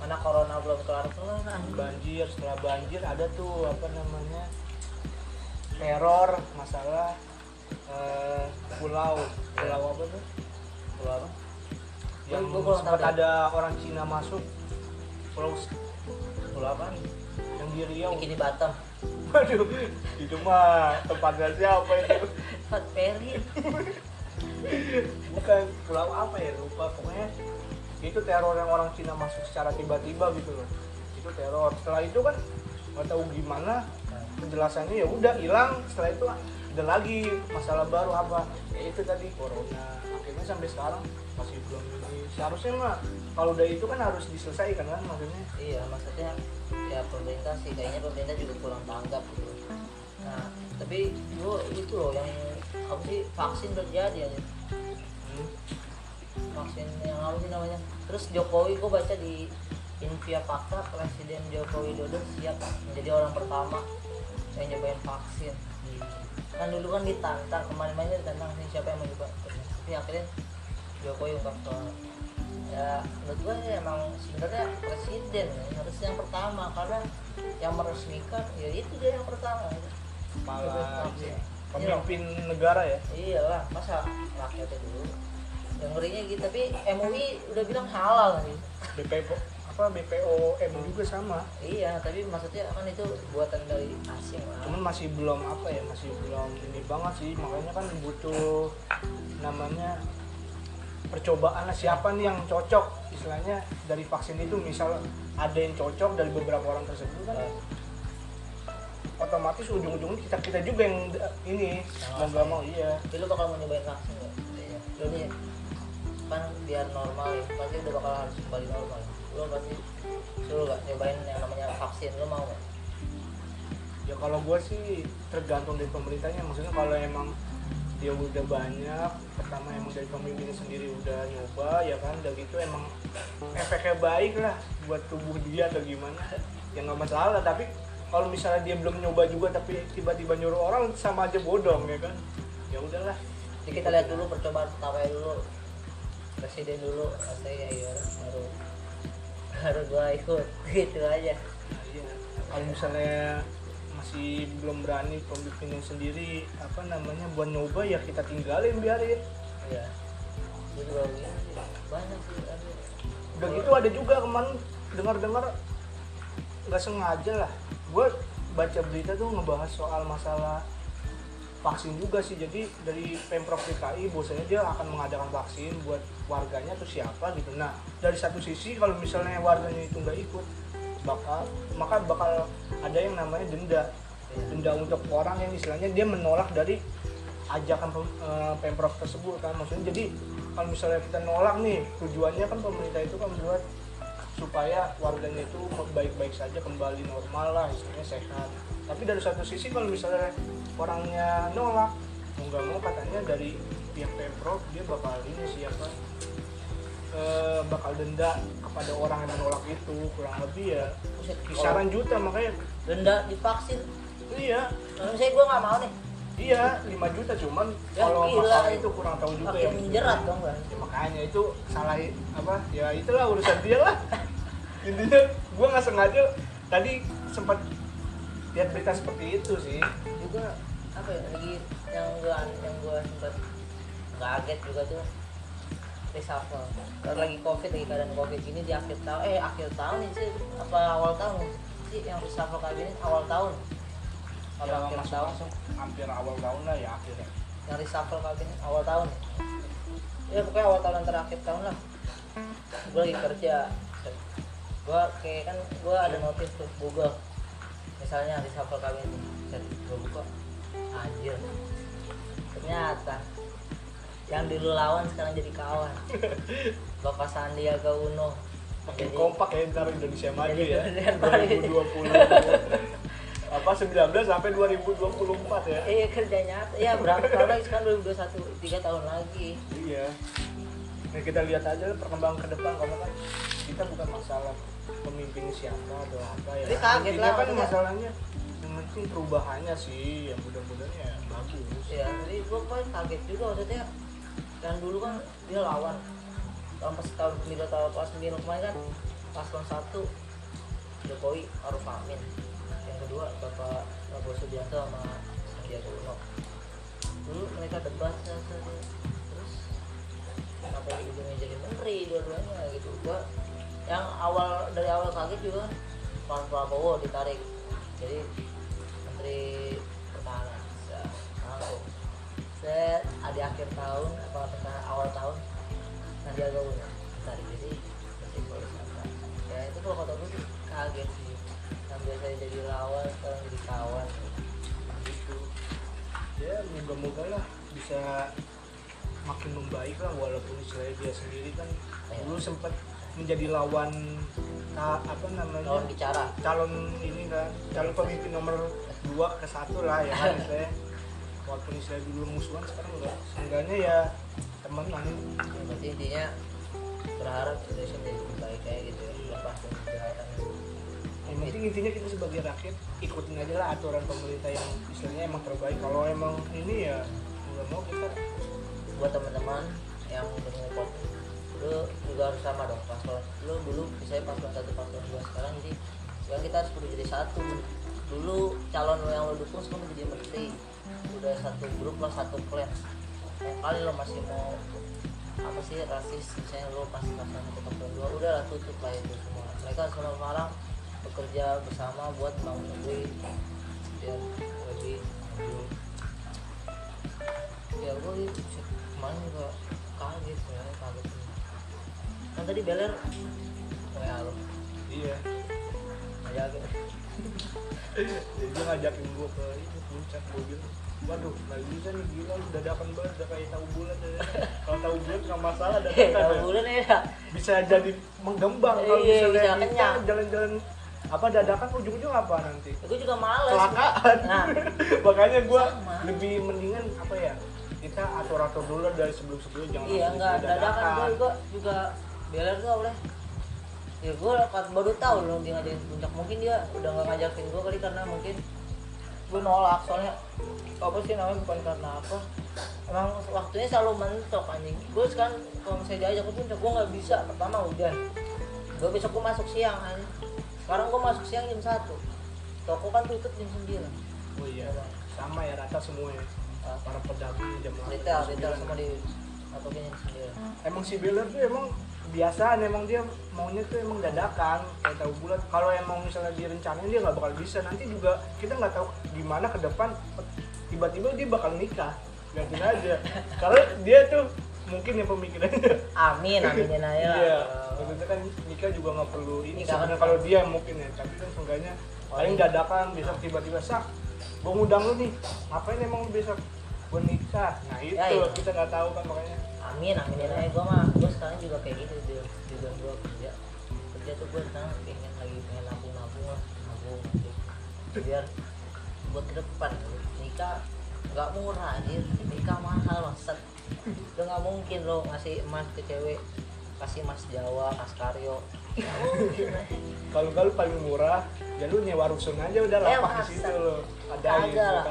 [SPEAKER 1] mana corona belum kelar kelar kan.
[SPEAKER 3] banjir setelah banjir ada tuh apa namanya teror masalah eh, pulau pulau apa tuh
[SPEAKER 1] Pulau apa?
[SPEAKER 3] yang sempat ada orang Cina masuk pulau
[SPEAKER 1] Pulau apa nih?
[SPEAKER 3] yang di Riau.
[SPEAKER 1] Bikini Batam.
[SPEAKER 3] waduh itu mah tempatnya siapa itu?
[SPEAKER 1] Fat Ferry.
[SPEAKER 3] bukan pulau apa ya? Lupa. Pokoknya itu teror yang orang Cina masuk secara tiba-tiba gitu loh. Itu teror. Setelah itu kan nggak tahu gimana penjelasannya ya udah hilang. Setelah itu ada lagi masalah baru apa? Ya itu tadi corona. Akhirnya sampai sekarang masih belum ini seharusnya mah kalau udah itu kan harus diselesaikan kan maksudnya
[SPEAKER 1] Iya maksudnya ya pemerintah sih kayaknya pemerintah juga kurang tanggap gitu. Nah tapi lu itu loh yang apa sih vaksin terjadi aja.
[SPEAKER 3] Hmm.
[SPEAKER 1] vaksin yang apa sih namanya terus Jokowi gue baca di Invia Fakta Presiden Joko Widodo siap menjadi orang pertama yang nyobain vaksin kan dulu kan ditantang kemarin-kemarin ditantang sih siapa yang mau nyoba tapi akhirnya Jokowi soal ya menurut gue ya emang sebenarnya presiden ya, harus yang pertama karena yang meresmikan ya itu dia yang pertama.
[SPEAKER 3] Kepala
[SPEAKER 1] Vaksin.
[SPEAKER 3] pemimpin negara ya?
[SPEAKER 1] Iyalah masa rakyatnya dulu. Yang ngerinya gitu tapi MUI udah bilang halal nih
[SPEAKER 3] BPO apa BPOM juga sama.
[SPEAKER 1] Iya tapi maksudnya kan itu buatan dari asing lah.
[SPEAKER 3] Cuman masih belum apa ya masih belum ini banget sih. Makanya kan butuh namanya percobaan lah siapa nih yang cocok istilahnya dari vaksin itu misal ada yang cocok dari beberapa orang tersebut kan otomatis ujung-ujungnya kita kita juga yang ini mau gak mau iya
[SPEAKER 1] lu bakal mau nyobain vaksin nggak? Iya. Kan biar normal ya, pasti udah bakal harus kembali normal. Lu pasti suruh gak nyobain yang namanya vaksin, lu mau nggak?
[SPEAKER 3] ya kalau gue sih tergantung dari pemerintahnya maksudnya kalau emang dia udah banyak. Pertama emang dari pemimpinnya sendiri udah nyoba ya kan? Udah gitu emang efeknya baik lah buat tubuh dia atau gimana. Ya nggak masalah tapi kalau misalnya dia belum nyoba juga tapi tiba-tiba nyuruh orang sama aja bodong ya kan? Ya udahlah.
[SPEAKER 1] Jadi kita lihat dulu percobaan pertama dulu. Presiden dulu saya ya baru baru gua ikut. Gitu aja.
[SPEAKER 3] Nah, iya. kalau misalnya masih belum berani pemimpinnya sendiri apa namanya buat nyoba ya kita tinggalin biarin.
[SPEAKER 1] Sih. banyak sih
[SPEAKER 3] udah gitu ada juga kemarin dengar-dengar nggak sengaja lah. Gue baca berita tuh ngebahas soal masalah vaksin juga sih. Jadi dari pemprov DKI bahwasanya dia akan mengadakan vaksin buat warganya atau siapa gitu. Nah dari satu sisi kalau misalnya warganya itu nggak ikut bakal maka bakal ada yang namanya denda. Denda untuk orang yang istilahnya dia menolak dari ajakan eh, pemprov tersebut kan. Maksudnya jadi kalau misalnya kita nolak nih tujuannya kan pemerintah itu kan buat supaya warganya itu baik-baik saja kembali normal lah istilahnya sehat. Tapi dari satu sisi kalau misalnya orangnya nolak mau nggak mau katanya dari pihak pemprov dia bakal ini siapa eh, bakal denda kepada orang yang menolak itu kurang lebih ya. Kisaran juta makanya.
[SPEAKER 1] Denda divaksin?
[SPEAKER 3] Iya.
[SPEAKER 1] Kalau misalnya gue nggak mau nih.
[SPEAKER 3] Iya 5 juta cuman.
[SPEAKER 1] Ya,
[SPEAKER 3] kalau
[SPEAKER 1] gila.
[SPEAKER 3] masalah itu kurang tahu juga ya.
[SPEAKER 1] makin jerat dong
[SPEAKER 3] Ya, makanya itu salah apa ya itulah urusan dia lah. Intinya gue nggak sengaja. Tadi sempat lihat berita seperti itu sih.
[SPEAKER 1] Juga apa ya lagi yang gue yang gue sempat kaget juga tuh reshuffle. Kalau lagi covid lagi keadaan covid ini di akhir tahun eh akhir tahun ini sih apa awal tahun? Sih yang reshuffle kabinet awal tahun. Apa
[SPEAKER 3] ya
[SPEAKER 1] akhir
[SPEAKER 3] masuk
[SPEAKER 1] tahun?
[SPEAKER 3] masuk. Hampir awal tahun lah ya akhirnya.
[SPEAKER 1] Yang reshuffle kabinet awal tahun. Ya pokoknya awal tahun antara akhir tahun lah. Gue lagi kerja. Gue kayak kan gue ada notif tuh Google. Misalnya reshuffle kabinet gue buka. Anjir. Ternyata yang dulu lawan sekarang jadi kawan. Bapak Sandiaga Uno.
[SPEAKER 3] Makin
[SPEAKER 1] Jadi-
[SPEAKER 3] kompak ya ntar Indonesia maju ya.
[SPEAKER 1] Presiden baru.
[SPEAKER 3] 2020 apa 19 sampai 2024 ya?
[SPEAKER 1] Iya kerja nyata. Ya berapa tahun lagi sekarang 2021 tiga tahun lagi.
[SPEAKER 3] Iya. Nah kita lihat aja perkembangan ke depan. Karena kan kita bukan masalah pemimpin siapa atau apa ya.
[SPEAKER 1] Tapi kaget lah,
[SPEAKER 3] kan masalahnya yang penting perubahannya sih yang mudah-mudahan ya bagus.
[SPEAKER 1] Ya jadi gue kan kaget juga maksudnya dan dulu kan dia lawan. Tahun pas tahun pemilu tahun pas pemilu kemarin kan paslon satu Jokowi Maruf Amin. Yang kedua Bapak Prabowo Subianto sama Sandiaga Uno. Dulu mereka debat terus di ujungnya jadi menteri dua-duanya gitu. Gua yang awal dari awal kaget juga Pak Prabowo ditarik. Jadi menteri pertahanan Ya, langsung set di akhir tahun apa pertengahan awal tahun Sandiaga Uno ditarik jadi menteri pariwisata ya itu kalau kata gue sih kaget sih. Yang biasanya jadi lawan sekarang jadi kawan.
[SPEAKER 3] Gitu. Ya moga-moga lah bisa makin membaik lah walaupun istilahnya dia sendiri kan
[SPEAKER 1] Iya.
[SPEAKER 3] dulu sempat menjadi lawan ta- apa namanya?
[SPEAKER 1] Lawan bicara.
[SPEAKER 3] Calon ini kan calon pemimpin nomor dua ke satu lah ya kan istilahnya walaupun istilahnya dulu musuhan sekarang enggak. Seenggaknya ya temenan
[SPEAKER 1] ya, berarti intinya berharap Indonesia menjadi lebih baik kayak gitu ya lepas dari kejahatan
[SPEAKER 3] yang penting intinya kita sebagai rakyat ikutin aja lah aturan pemerintah yang istilahnya emang terbaik. Kalau emang ini ya nggak mau kita.
[SPEAKER 1] Buat teman-teman yang udah ngekot lu juga harus sama dong. Paslon lu dulu misalnya paslon satu paslon dua sekarang jadi sekarang kita harus jadi satu. Dulu calon lo yang lo dukung semua menjadi menteri udah satu grup lah satu klan. Yang kali lo masih mau apa sih rasis misalnya lo masih paslon satu paslon dua udah lah tutup lah itu semua. Mereka sama malang bekerja bersama buat bangun negeri biar lebih maju. Ya gue shit, kemarin juga kaget sebenarnya kaget. Kan tadi beler WA lo.
[SPEAKER 3] Iya.
[SPEAKER 1] Ngajakin
[SPEAKER 3] jadi dia ngajakin gua ke itu puncak bilang waduh nggak bisa nih gila dadakan banget udah kayak tahu bulan ya. kalau tahu bulan nggak masalah dadakan
[SPEAKER 1] tahu
[SPEAKER 3] ya.
[SPEAKER 1] bulan ya.
[SPEAKER 3] Bisa jadi menggembang kalau
[SPEAKER 1] Iya,
[SPEAKER 3] misalnya
[SPEAKER 1] bisa
[SPEAKER 3] kita jalan-jalan apa dadakan ujung-ujung apa nanti?
[SPEAKER 1] Gue juga males.
[SPEAKER 3] Kecelakaan.
[SPEAKER 1] Nah.
[SPEAKER 3] Makanya gua
[SPEAKER 1] Sama.
[SPEAKER 3] lebih mendingan apa ya kita atur-atur dulu dari sebelum-sebelumnya jangan
[SPEAKER 1] iya enggak
[SPEAKER 3] dadakan.
[SPEAKER 1] dadakan. Gue juga juga beler gak boleh ya gue baru tahu loh dia ngajakin puncak. Mungkin dia udah nggak ngajakin gue kali karena mungkin gue nolak. Soalnya apa sih namanya bukan karena apa. Emang waktunya selalu mentok anjing. Gue sekarang kalau misalnya diajak ke puncak gue nggak bisa. Pertama hujan gue besok gue masuk siang anjing. Sekarang gue masuk siang jam satu. Toko kan tutup jam sembilan.
[SPEAKER 3] Oh iya sama ya rata semua ya.
[SPEAKER 1] Ah,
[SPEAKER 3] para pedagang jam
[SPEAKER 1] retail
[SPEAKER 3] 8,
[SPEAKER 1] retail
[SPEAKER 3] 9.
[SPEAKER 1] semua di matokin jam sembilan.
[SPEAKER 3] Emang si Beller tuh emang biasaan emang dia maunya tuh emang dadakan kayak tahu bulat. Kalau emang misalnya direncanain dia nggak bakal bisa. Nanti juga kita nggak tahu gimana ke depan tiba-tiba dia bakal nikah. Gantiin aja. Karena dia tuh mungkin yang pemikirannya.
[SPEAKER 1] Amin aminin aja lah.
[SPEAKER 3] Iya. Maksudnya kan nikah juga nggak perlu ini.
[SPEAKER 1] Nikah kan
[SPEAKER 3] sebenarnya kalau dia mungkin ya tapi kan seenggaknya paling dadakan besok tiba-tiba sak gue ngundang lu nih. Ngapain emang lu besok? Gue nikah. Nah itu
[SPEAKER 1] Ya, iya.
[SPEAKER 3] kita nggak tahu kan makanya
[SPEAKER 1] amin aminin aja. Gue mah gue sekarang juga kayak gitu di bidang gue kerja. Kerja tuh gue sekarang pengen lagi pengen nabung nabung lah nabung nabung biar buat ke depan. Nikah nggak murah anjir. Nikah mahal maksud. Lo nggak mungkin lo ngasih emas ke cewek kasih emas Jawa Karyo mungkin lah.
[SPEAKER 3] kalau kalau paling murah ya lu nyewa rusun aja udah
[SPEAKER 1] Eh,
[SPEAKER 3] lapak di situ lo. Ada
[SPEAKER 1] Kagak
[SPEAKER 3] gitu
[SPEAKER 1] lah.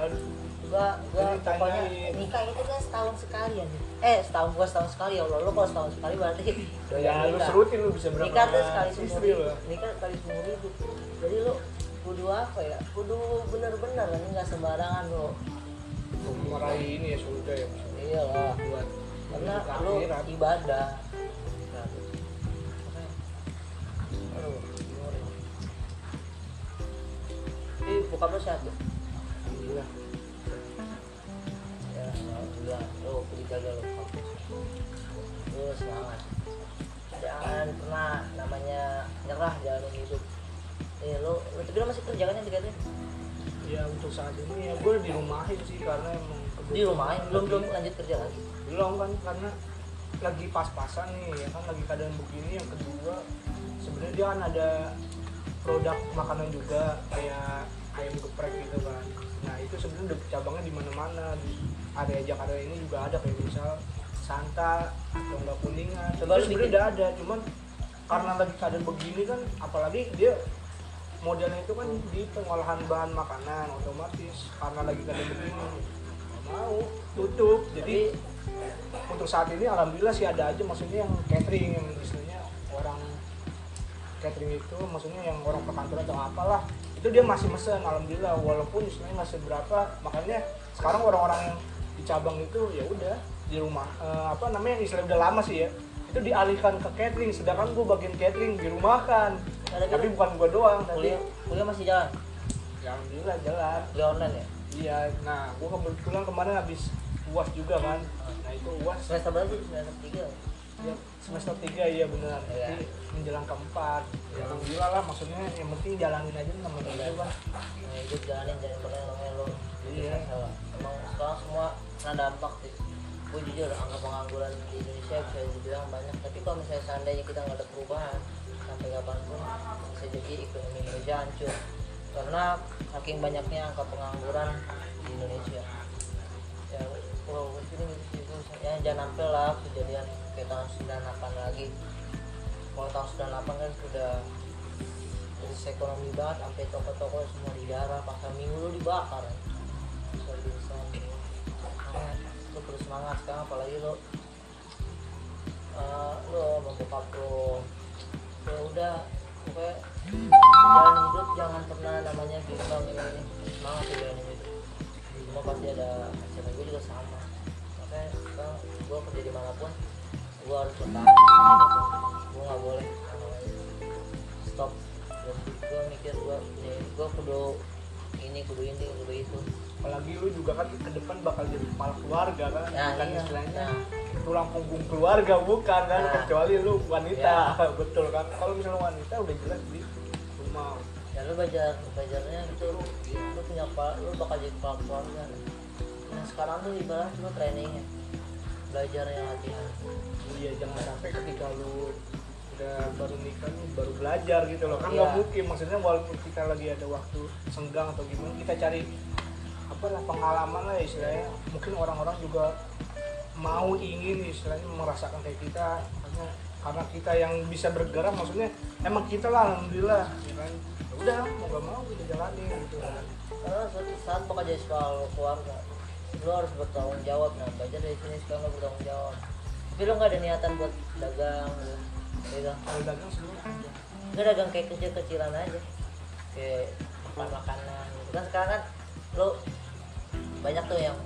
[SPEAKER 1] gua gua pokoknya nikah itu kan setahun sekali ya eh setahun gua setahun sekali ya Allah lo kalau setahun sekali berarti
[SPEAKER 3] ya lu serutin lu bisa berapa
[SPEAKER 1] nikah tuh sekali seumur hidup nikah sekali seumur hidup jadi lo kudu apa ya? Kudu bener-bener kan nggak sembarangan lo
[SPEAKER 3] meraih ini ya surga ya
[SPEAKER 1] iya lah.
[SPEAKER 3] Buat
[SPEAKER 1] karena
[SPEAKER 3] akhirat.
[SPEAKER 1] ibadah. Aduh? Tapi bokap lo sehat tuh?
[SPEAKER 3] Alhamdulillah.
[SPEAKER 1] ya alhamdulillah lo kudu jaga lo lo semangat. Jangan pernah namanya nyerah jalanin hidup. Eh lo, lo tapi lo masih kerja kan yang dikatain
[SPEAKER 3] ya untuk saat ini ya gue di rumahin sih karena emang
[SPEAKER 1] di rumah belum belum lanjut kerja lagi?
[SPEAKER 3] Belum kan karena lagi pas-pasan nih ya kan lagi keadaan begini. Yang kedua sebenarnya dia kan ada produk makanan juga kayak ayam geprek gitu kan. Nah itu sebenarnya udah cabangnya di mana-mana di area Jakarta ini juga ada kayak misal Santa atau enggak kuningan.
[SPEAKER 1] Coba
[SPEAKER 3] sebenarnya udah ada cuman karena lagi keadaan begini kan apalagi dia modelnya itu kan di pengolahan bahan makanan otomatis karena lagi keadaan begini mau tutup. Jadi untuk saat ini alhamdulillah sih ada aja maksudnya yang catering yang istilahnya orang catering itu maksudnya yang orang perkantoran atau apalah itu dia masih mesen alhamdulillah. Walaupun istilahnya nggak seberapa makanya sekarang orang-orang yang di cabang itu ya udah di rumah eh, apa namanya istilah udah lama sih ya itu dialihkan ke catering sedangkan gue bagian catering di rumah kan tapi bukan gue doang tapi
[SPEAKER 1] kuliah kuliah masih jalan?
[SPEAKER 3] Ya alhamdulillah jalan.
[SPEAKER 1] Kuliah online ya?
[SPEAKER 3] Iya nah gue kebetulan kemarin habis uas juga kan. Nah itu uas.
[SPEAKER 1] Semester berapa sih? Semester tiga
[SPEAKER 3] Ya, semester 3 iya benar.
[SPEAKER 1] Iya.
[SPEAKER 3] Jadi menjelang keempat. Ya alhamdulillah lah maksudnya yang penting jalanin aja namanya hidup kan.
[SPEAKER 1] nah, hidup jalanin jangan pernah lo
[SPEAKER 3] Iya.
[SPEAKER 1] Emang sekarang semua kena dampak sih. Gue jujur angka pengangguran di Indonesia bisa dibilang banyak. Tapi kalau misalnya seandainya kita nggak ada perubahan sampai kapan pun bisa jadi ekonomi Indonesia hancur. Karena saking banyaknya angka pengangguran di Indonesia. Ya kalau gue sini gitu ya jangan sampai lah kejadian kayak tahun 98 lagi. Kalau tahun 98 kan sudah krisis ekonomi banget sampai toko-toko semua dijarah pasar minggu lu dibakar. ya. Bisa bisa semangat lu sekarang apalagi lu eh, lu sama bokap lu ya udah pokoknya jalan hidup jangan pernah namanya bimbang ini ini semangat ya jalan hidup semua pasti ada hasilnya gue juga sama makanya sekarang gue kerja di mana pun gue harus bertahan gue nggak boleh stop. Gue mikir gue ya, gue kudu ini kudu ini kudu itu
[SPEAKER 3] Apalagi lu juga kan ke depan bakal jadi kepala keluarga kan.
[SPEAKER 1] Nah,
[SPEAKER 3] bukan
[SPEAKER 1] iya.
[SPEAKER 3] istilahnya
[SPEAKER 1] Nah.
[SPEAKER 3] tulang punggung keluarga bukan kan
[SPEAKER 1] Nah.
[SPEAKER 3] kecuali lu wanita.
[SPEAKER 1] Iya.
[SPEAKER 3] Betul kan. Kalau misalnya wanita udah jelas di rumah.
[SPEAKER 1] ya lu belajar belajarnya itu lu, lu punya kepala lu bakal jadi kepala keluarga nah sekarang tuh ibarat lu trainingnya belajarnya latihan
[SPEAKER 3] Iya jangan sampai ketika lu udah baru nikah lu baru belajar gitu loh kan
[SPEAKER 1] Iya.
[SPEAKER 3] nggak mungkin maksudnya walaupun kita lagi ada waktu senggang atau gimana kita cari apa lah pengalaman lah istilahnya. Mungkin orang-orang juga mau ingin istilahnya merasakan kayak kita. Karena karena kita yang bisa bergerak maksudnya emang kita lah alhamdulillah ya kan. Ya udah mau gak mau kita jalanin gitu kan.
[SPEAKER 1] Karena suatu saat bakal jadi kepala keluarga. Lu harus bertanggung jawab nah belajar dari sini sekarang lu bertanggung jawab. Tapi lu nggak ada niatan buat dagang gitu. Gitu
[SPEAKER 3] kalau dagang sebenarnya ada
[SPEAKER 1] nggak dagang kayak kecil-kecilan aja. Kayak makan makanan gitu. Kan sekarang kan lo banyak tuh yang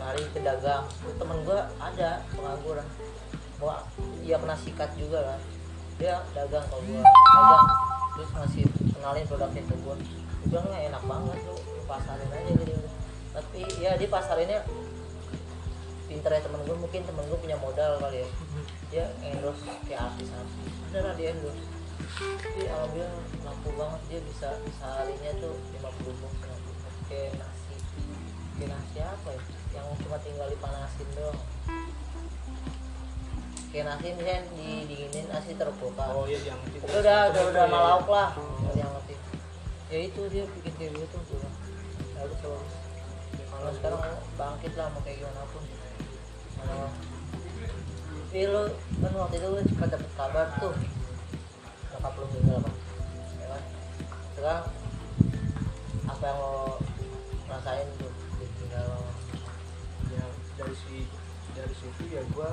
[SPEAKER 1] lari ke dagang Tuh temen gua ada pengangguran. Mau dia kena sikat juga kan. Dia dagang kalau gua dagang. Terus ngasih kenalin produknya ke gua. Gua bilang "Nggak enak banget lu pasarin aja gitu tapi ya dia pasarinnya pinter ya temen gue mungkin temen gue punya modal kali ya. Dia endorse kayak artis-artis. Beneran dia endorse. Jadi alhamdulillah mampu banget. Dia bisa seharinya tuh 50 bungkus 50 bungkus kayak nasi kayak nasi apa ya? Yang cuma tinggal dipanasin doang. Kayak nasi misalnya didinginin nasi taruh kulkas
[SPEAKER 3] oh iya yang
[SPEAKER 1] itu udah udah udah sama lauk lah nggak yang ngerti ya itu dia bikin kayak gitu gue bilang bagus bagus kalau sekarang bangkit lah mau kayak gimana pun. Kalau- tapi lo kan waktu itu cepat dapet kabar tuh. Nyokap lo meninggal apa ya kan? Sekarang apa yang lo rasain tuh
[SPEAKER 3] ya gue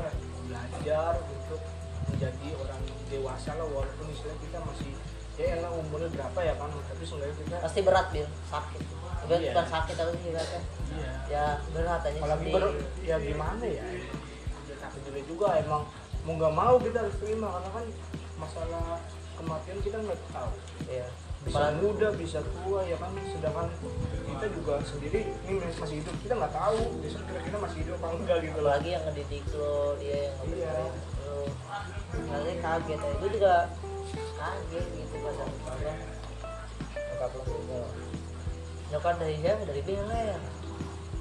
[SPEAKER 3] belajar untuk menjadi orang dewasa lah walaupun istilahnya kita masih ya elah umurnya berapa ya kan tapi seenggaknya kita
[SPEAKER 1] pasti berat bil. Sakit. Berat,
[SPEAKER 3] Iya.
[SPEAKER 1] bukan sakit tapi juga kan
[SPEAKER 3] iya.
[SPEAKER 1] ya berat aja sedih
[SPEAKER 3] ber, ya gimana ya? Ya tapi dulu juga emang mau nggak mau kita harus terima karena kan masalah kematian kita nggak tahu.
[SPEAKER 1] Iya. Apalagi-
[SPEAKER 3] muda bisa tua ya kan? Sedangkan kita juga sendiri ini masih hidup. Kita nggak tahu besok kira kita masih hidup apa enggak gitu lah.
[SPEAKER 1] Apalagi yang ngedidik lo dia yang
[SPEAKER 3] Iya.
[SPEAKER 1] lo. Nanti kaget ya. Gue juga kaget gitu pas kabar nyokap lo meninggal nyokap dari siapa dari Beler dari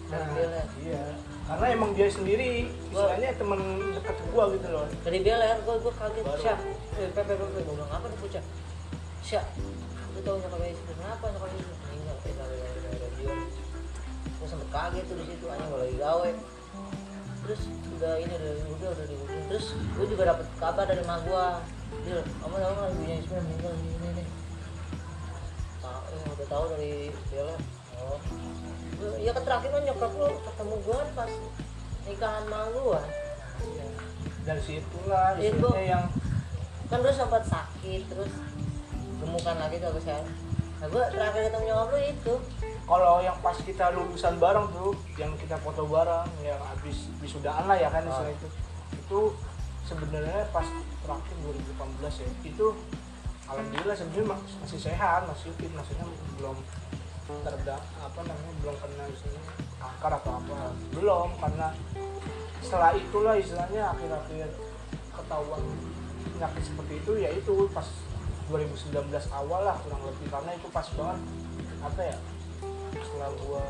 [SPEAKER 3] Nah,
[SPEAKER 1] Beler
[SPEAKER 3] iya. Karena emang dia sendiri istilahnya temen deket gua gitu loh.
[SPEAKER 1] Dari Beler gue gue kaget.
[SPEAKER 3] Baru.
[SPEAKER 1] Syah eh pepe pepe gue bilang apa nih Syah lu tau nyokap Beler kenapa nyokap Beler meninggal eh dari dari dari radio gue sempet kaget tuh di situ hanya gue lagi gawe. Terus udah ini udah udah udah terus gue juga dapet kabar dari mak gue dia kamu tahu nggak ibunya Ismail meninggal ini ini ini tahu eh, udah tahu dari Beler oh. Ya terakhir kan nyokap lu ketemu gue kan pas nikahan sama gue
[SPEAKER 3] dari situlah
[SPEAKER 1] Iya,
[SPEAKER 3] istilahnya
[SPEAKER 1] gua-
[SPEAKER 3] yang
[SPEAKER 1] kan lu sempat sakit terus gemukan lagi tuh aku saya nah gue terakhir ketemu nyokap lu itu.
[SPEAKER 3] Kalau yang pas kita lulusan bareng tuh yang kita foto bareng yang habis wisudaan lah ya kan istilah itu. Itu sebenarnya pas terakhir 2018 ya itu alhamdulillah sebenarnya mas- masih sehat masih fit maksudnya belum terdak apa namanya belum kena misalnya kanker atau apa. Belum karena setelah itulah istilahnya akhir-akhir ketahuan penyakit seperti itu ya itu pas 2019 awal lah kurang lebih karena itu pas banget apa ya setelah gua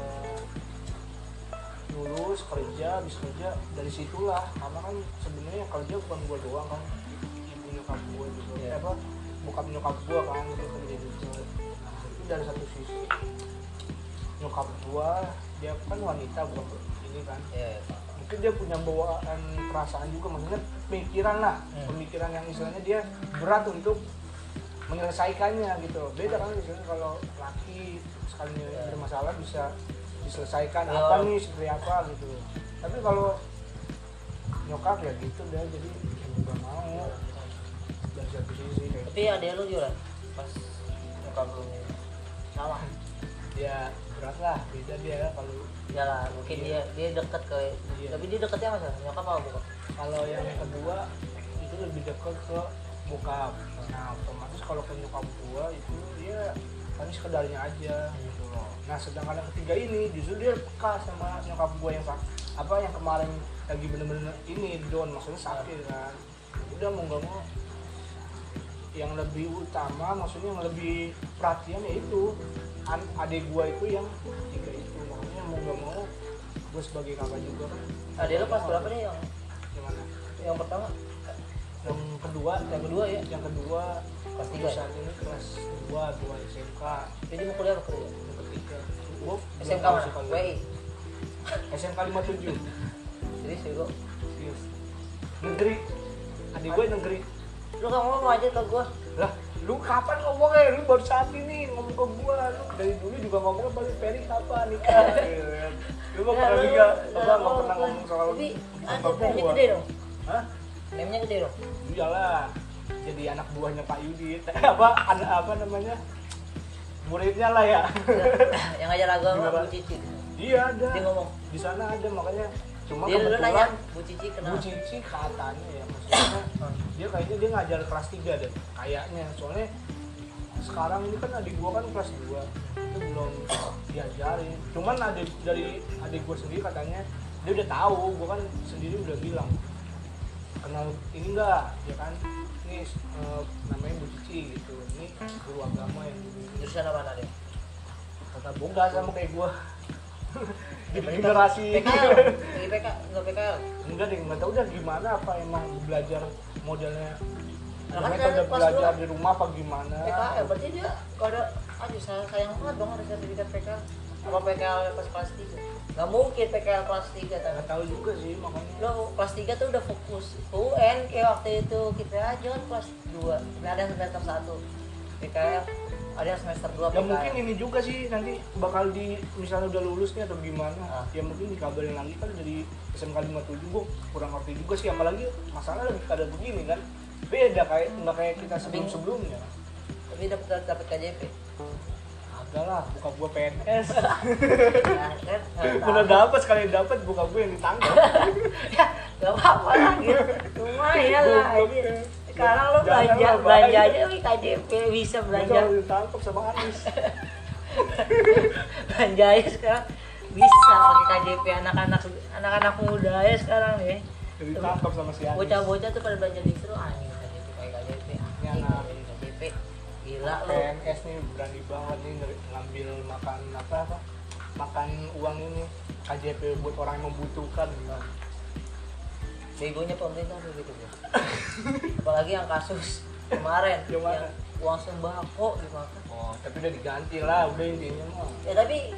[SPEAKER 3] lulus kerja habis kerja dari situlah karena kan sebenarnya kerja bukan gua doang kan ibu nyokap gua juga
[SPEAKER 1] Iya.
[SPEAKER 3] eh, apa bokap nyokap gua kan dia kerja juga nah, itu dari satu sisi nyokap gua dia kan wanita bukan ini kan
[SPEAKER 1] ya Pak.
[SPEAKER 3] mungkin dia punya bawaan perasaan juga maksudnya pemikiran lah
[SPEAKER 1] Hmm.
[SPEAKER 3] pemikiran yang istilahnya dia berat untuk menyelesaikannya gitu. Beda kan misalnya kalau laki sekali bermasalah bisa diselesaikan
[SPEAKER 1] Ya.
[SPEAKER 3] apa nih seperti apa gitu. Tapi kalau nyokap ya gitu deh jadi juga mau. Dari satu sisi kayak
[SPEAKER 1] tapi ada lu juga pas nyokap lu ini sama
[SPEAKER 3] ya berat lah. Beda dia kalau
[SPEAKER 1] ya lah mungkin dia dia deket ke
[SPEAKER 3] Iya.
[SPEAKER 1] tapi dia deketnya sama siapa? nyokap apa bukan
[SPEAKER 3] kalau yang kedua itu lebih dekat ke bokap nah otomatis kalau ke nyokap gua itu dia paling sekedarnya aja gitu loh. Nah sedangkan yang ketiga ini justru dia peka sama nyokap gua yang apa yang kemarin lagi bener-bener ini down maksudnya sakit kan. Udah mau nggak mau yang lebih utama maksudnya yang lebih perhatian yaitu adik gua itu yang tiga itu. Makanya mau nggak mau gue sebagai kakak juga. Kan
[SPEAKER 1] ada lu pas berapa nih yang?
[SPEAKER 3] Gimana
[SPEAKER 1] yang pertama
[SPEAKER 3] yang kedua
[SPEAKER 1] yang kedua ya
[SPEAKER 3] yang kedua
[SPEAKER 1] Kelas tiga ya?
[SPEAKER 3] saat ini kelas dua dua SMK
[SPEAKER 1] jadi mau kuliah apa kerja
[SPEAKER 3] yang ketiga. Gua
[SPEAKER 1] SMK mana? WI
[SPEAKER 3] SMK 57
[SPEAKER 1] jadi sih lu
[SPEAKER 3] Serius. negeri. Adik gue negeri.
[SPEAKER 1] Lu gak ngomong aja ke gua.
[SPEAKER 3] Lah lu kapan ngomongnya lu baru saat ini ngomong ke gua. Lu dari dulu juga ngomongnya paling Peri kapan nikah? Lu gak
[SPEAKER 1] Ya,
[SPEAKER 3] pernah nikah? Apa nggak pernah ngomong soal
[SPEAKER 1] tapi ada
[SPEAKER 3] gua.
[SPEAKER 1] Gede dong.
[SPEAKER 3] Hah
[SPEAKER 1] namanya gede dong.
[SPEAKER 3] Iyalah jadi anak buahnya Pak Yudit. Apa anak apa namanya? Muridnya lah ya.
[SPEAKER 1] Yang ngajar agama
[SPEAKER 3] Gimana?
[SPEAKER 1] Bu Cici.
[SPEAKER 3] Iya ada.
[SPEAKER 1] Dia ngomong.
[SPEAKER 3] Di sana ada makanya cuma
[SPEAKER 1] dia dulu nanya
[SPEAKER 3] kebetulan
[SPEAKER 1] Bu Cici
[SPEAKER 3] Bu
[SPEAKER 1] kenapa
[SPEAKER 3] Cici katanya ya maksudnya dia kayaknya dia ngajar kelas 3 deh kayaknya. Soalnya sekarang ini kan adik gua kan kelas 2 itu belum diajarin. Cuman adik dari adik gua sendiri katanya dia udah tahu gua kan sendiri udah bilang kenal ini enggak ya kan? Ini eh, namanya Bu Cici gitu. Ini guru agama yang
[SPEAKER 1] jurusan apa dia
[SPEAKER 3] kata boga sama kayak gua. Di generasi
[SPEAKER 1] PKL PK nggak PKL
[SPEAKER 3] enggak deh nggak tahu udah gimana apa emang belajar modelnya.
[SPEAKER 1] Nah, kan kelas
[SPEAKER 3] belajar di rumah apa gimana?
[SPEAKER 1] PKL berarti dia kalau ada saya sayang banget dong ada sertifikat PKL apa PKL pas kelas 3 nggak mungkin PKL kelas 3 tapi
[SPEAKER 3] tahu juga sih makanya.
[SPEAKER 1] Lo kelas 3 tuh udah fokus UN kayak waktu itu. Kita aja kan kelas 2 nggak ada semester 1 PKL ada semester 2
[SPEAKER 3] ya
[SPEAKER 1] PKL
[SPEAKER 3] mungkin ini juga sih nanti bakal di misalnya udah lulus nih atau gimana
[SPEAKER 1] Ah.
[SPEAKER 3] ya mungkin dikabarin lagi kan dari SMK 57 gua kurang ngerti juga sih apalagi masalah lagi ada begini kan. Beda kayak nggak kayak kita sebelum sebelumnya
[SPEAKER 1] tapi dapat dapat KJP
[SPEAKER 3] ada lah buka gua PNS
[SPEAKER 1] kan
[SPEAKER 3] udah dapat sekali dapat buka gua yang ditangkap
[SPEAKER 1] ya nggak apa-apa lah gitu. Lumayan lah ini.
[SPEAKER 3] Ya.
[SPEAKER 1] sekarang lo belanja belanja aja KJP bisa belanja.
[SPEAKER 3] ditangkap sama Anies
[SPEAKER 1] belanja aja sekarang bisa pakai KJP anak-anak anak-anak muda ya sekarang nih
[SPEAKER 3] ditangkap sama si Anies
[SPEAKER 1] bocah-bocah tuh pada belanja di situ anjing gila
[SPEAKER 3] PNS nih berani banget nih ngambil makan apa apa makan uang ini KJP buat orang yang membutuhkan
[SPEAKER 1] begonya pemerintah tuh gitu bro. Apalagi yang kasus kemarin
[SPEAKER 3] Yang
[SPEAKER 1] uang sembako dimakan.
[SPEAKER 3] Oh tapi udah diganti lah udah intinya mah.
[SPEAKER 1] Ya tapi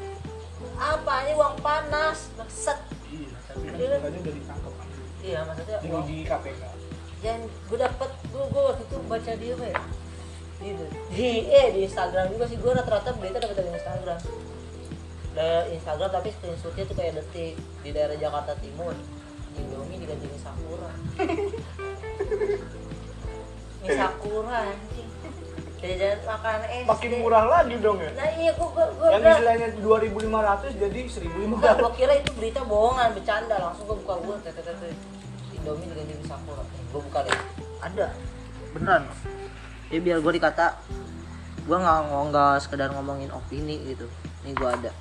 [SPEAKER 1] apa ini uang panas set
[SPEAKER 3] iya tapi sebenarnya udah ditangkap
[SPEAKER 1] iya maksudnya
[SPEAKER 3] di
[SPEAKER 1] uang.
[SPEAKER 3] KPK
[SPEAKER 1] yang gue dapet gue gue waktu itu baca di apa ya di, di eh di Instagram juga sih gue rata-rata berita dapet dari Instagram dari Instagram tapi screenshotnya tuh kayak detik di daerah Jakarta Timur Indomie diganti mie Sakura mie Sakura anjing jajan makanan SD
[SPEAKER 3] makin murah lagi dong ya
[SPEAKER 1] nah iya gue gue gue
[SPEAKER 3] yang istilahnya 2500 jadi 1500
[SPEAKER 1] Enggak, gua kira itu berita bohongan, bercanda. Langsung gua buka gua tete tete. Indomie diganti mie Sakura. Gua buka deh. Ada. Beneran. Ya biar gua dikata gua nggak nggak sekedar ngomongin opini gitu. Ini gua ada.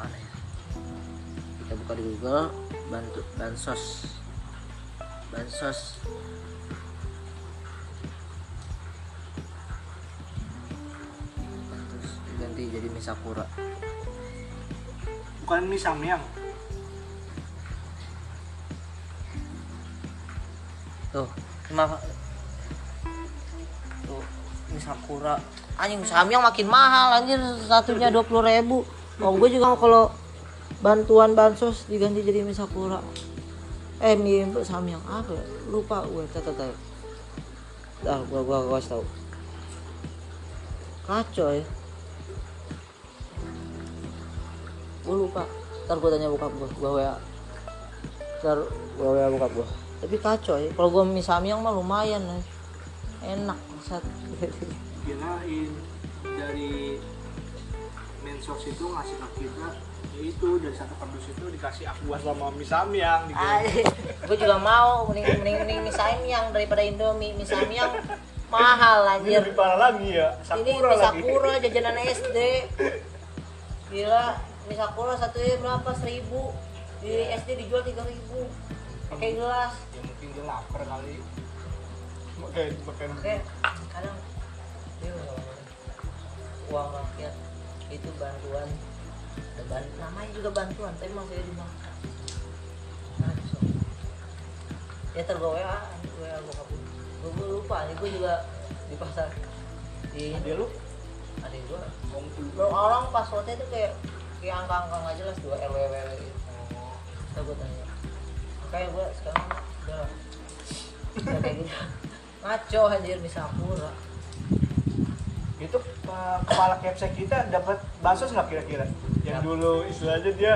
[SPEAKER 1] Aneh. Kita buka di Google bantu bansos. Bansos. Bansos diganti jadi mie Sakura.
[SPEAKER 3] bukan mie samyang
[SPEAKER 1] Tuh, lima Tuh, ini Sakura. Anjing Samyang makin mahal anjir satunya 20.000 ribu. Mau gue juga kalau bantuan bansos diganti jadi mie Sakura. Eh mie Samyang apa ya? Lupa gue tata tata. Dah gua gua kasih tahu. Kacau ya. Gue lupa. Ntar gue tanya bokap gue, gue WA. Ntar gue WA bokap gue. Tapi kacau ya. Kalau gue mie samyang mah lumayan ya. Enak.
[SPEAKER 3] Kirain dari mensos itu ngasih ke kita ya itu dari satu kardus itu dikasih aqua sama mie samyang gitu.
[SPEAKER 1] gue juga mau mending mending mending mie samyang daripada Indomie. Mie samyang mahal
[SPEAKER 3] ini
[SPEAKER 1] anjir.
[SPEAKER 3] lebih parah lagi ya
[SPEAKER 1] Ini
[SPEAKER 3] sakura
[SPEAKER 1] mie
[SPEAKER 3] lagi
[SPEAKER 1] sakura jajanan SD. Gila, mie sakura satunya berapa? Seribu. Di SD dijual tiga ribu. Pakai gelas.
[SPEAKER 3] ya mungkin dia lapar kali makan
[SPEAKER 1] Oke, kadang dia ngomong uang rakyat itu bantuan ban namanya juga bantuan tapi maksudnya dimakan Kacau. ya terbawa WA WA bokap gue gue lupa nih gue juga di pasar. Di
[SPEAKER 3] dia lu?
[SPEAKER 1] Ada gue Lo orang passwordnya itu kayak kayak angka-angka nggak jelas dua RWW gitu. Terus gue tanya. Kayak gue sekarang udah kayak gitu ngaco anjir bisa pura
[SPEAKER 3] itu uh, kepala kepsek kita dapat bansos nggak kira-kira? Yang dulu istilahnya dia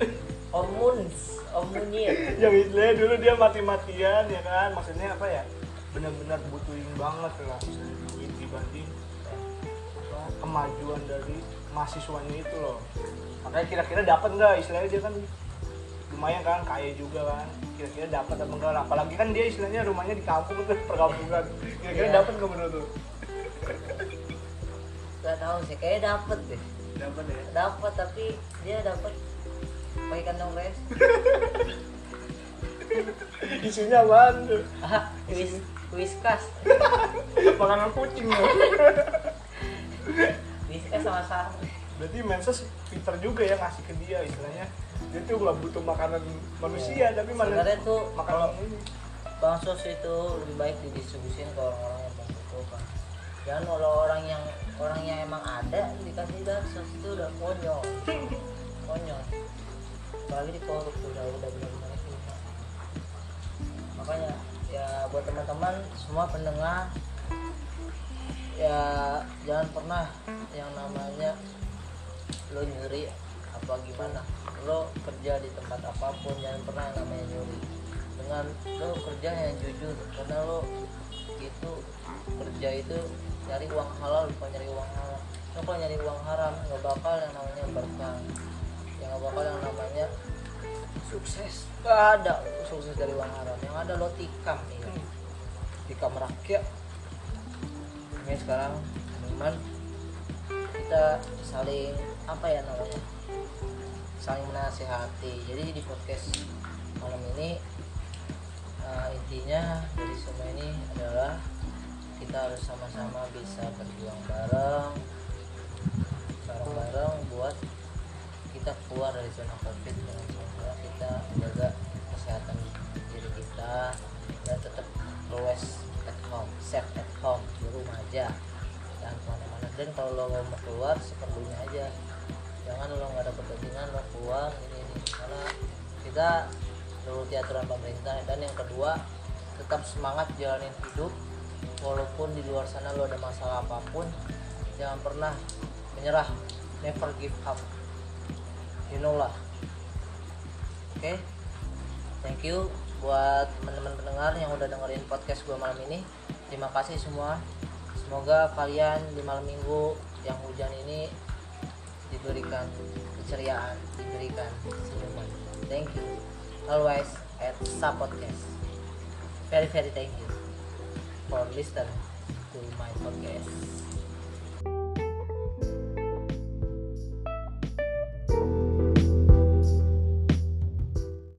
[SPEAKER 1] omuns omunir
[SPEAKER 3] yang istilahnya dulu dia mati-matian ya kan? Maksudnya apa ya? Benar-benar butuhin banget lah misalnya duit dibanding apa, kemajuan dari mahasiswanya itu loh. Makanya kira-kira dapat nggak? Istilahnya dia kan lumayan kan kaya juga kan kira-kira dapat apa enggak apalagi kan dia istilahnya rumahnya di kampung tuh perkampungan. Kira-kira
[SPEAKER 1] Iya.
[SPEAKER 3] dapat nggak menurut lu?
[SPEAKER 1] Gak tahu sih kayaknya dapet deh.
[SPEAKER 3] Dapat ya?
[SPEAKER 1] Dapat tapi dia dapat pakai kantong res
[SPEAKER 3] isunya apaan tuh?
[SPEAKER 1] Ah wis whiskas
[SPEAKER 3] makanan kucing loh
[SPEAKER 1] whiskas sama sarung
[SPEAKER 3] berarti mensos pinter juga ya ngasih ke dia istilahnya dia tuh nggak butuh makanan manusia tapi malah
[SPEAKER 1] sebenarnya tuh
[SPEAKER 3] makanan ini.
[SPEAKER 1] Bansos itu lebih baik didistribusikan ke orang-orang yang membutuhkan jangan kalau orang yang orang yang emang ada dikasih bansos itu udah konyol. Konyol. Apalagi di korup udah udah benar-benar itu makanya ya buat teman-teman semua pendengar ya jangan pernah yang namanya lo nyuri apa gimana? Lo kerja di tempat apa pun jangan pernah namanya nyuri. Dengan lo kerja yang jujur karena lo itu kerja itu nyari uang halal bukan nyari uang haram. Lo kalau nyari uang haram nggak bakal yang namanya berkah. Yang nggak bakal yang namanya sukses. Nggak ada sukses dari uang haram. Yang ada lo tikam ya tikam rakyat. Ini sekarang teman kita saling apa ya namanya saling menasihati jadi di podcast malam ini eh, intinya dari semua ini adalah kita harus sama-sama bisa berjuang bareng bareng-bareng buat kita keluar dari zona covid dengan cara kita jaga kesehatan diri kita dan tetap always at home safe at home di rumah aja. Jangan ke mana-mana. Dan kalau lo mau keluar seperlunya aja jangan lo nggak ada kepentingan lo keluar ini ini karena kita menuruti aturan pemerintah. Dan yang kedua tetap semangat jalanin hidup. Walaupun di luar sana lo ada masalah apa pun jangan pernah menyerah. Never give up. You know lah. Oke? Thank you buat teman-teman pendengar yang udah dengerin podcast gue malam ini. Terima kasih semua. Semoga kalian di malam minggu yang hujan ini diberikan keceriaan diberikan senyuman. Thank you always at Sa podcast very very thank you for listen to my podcast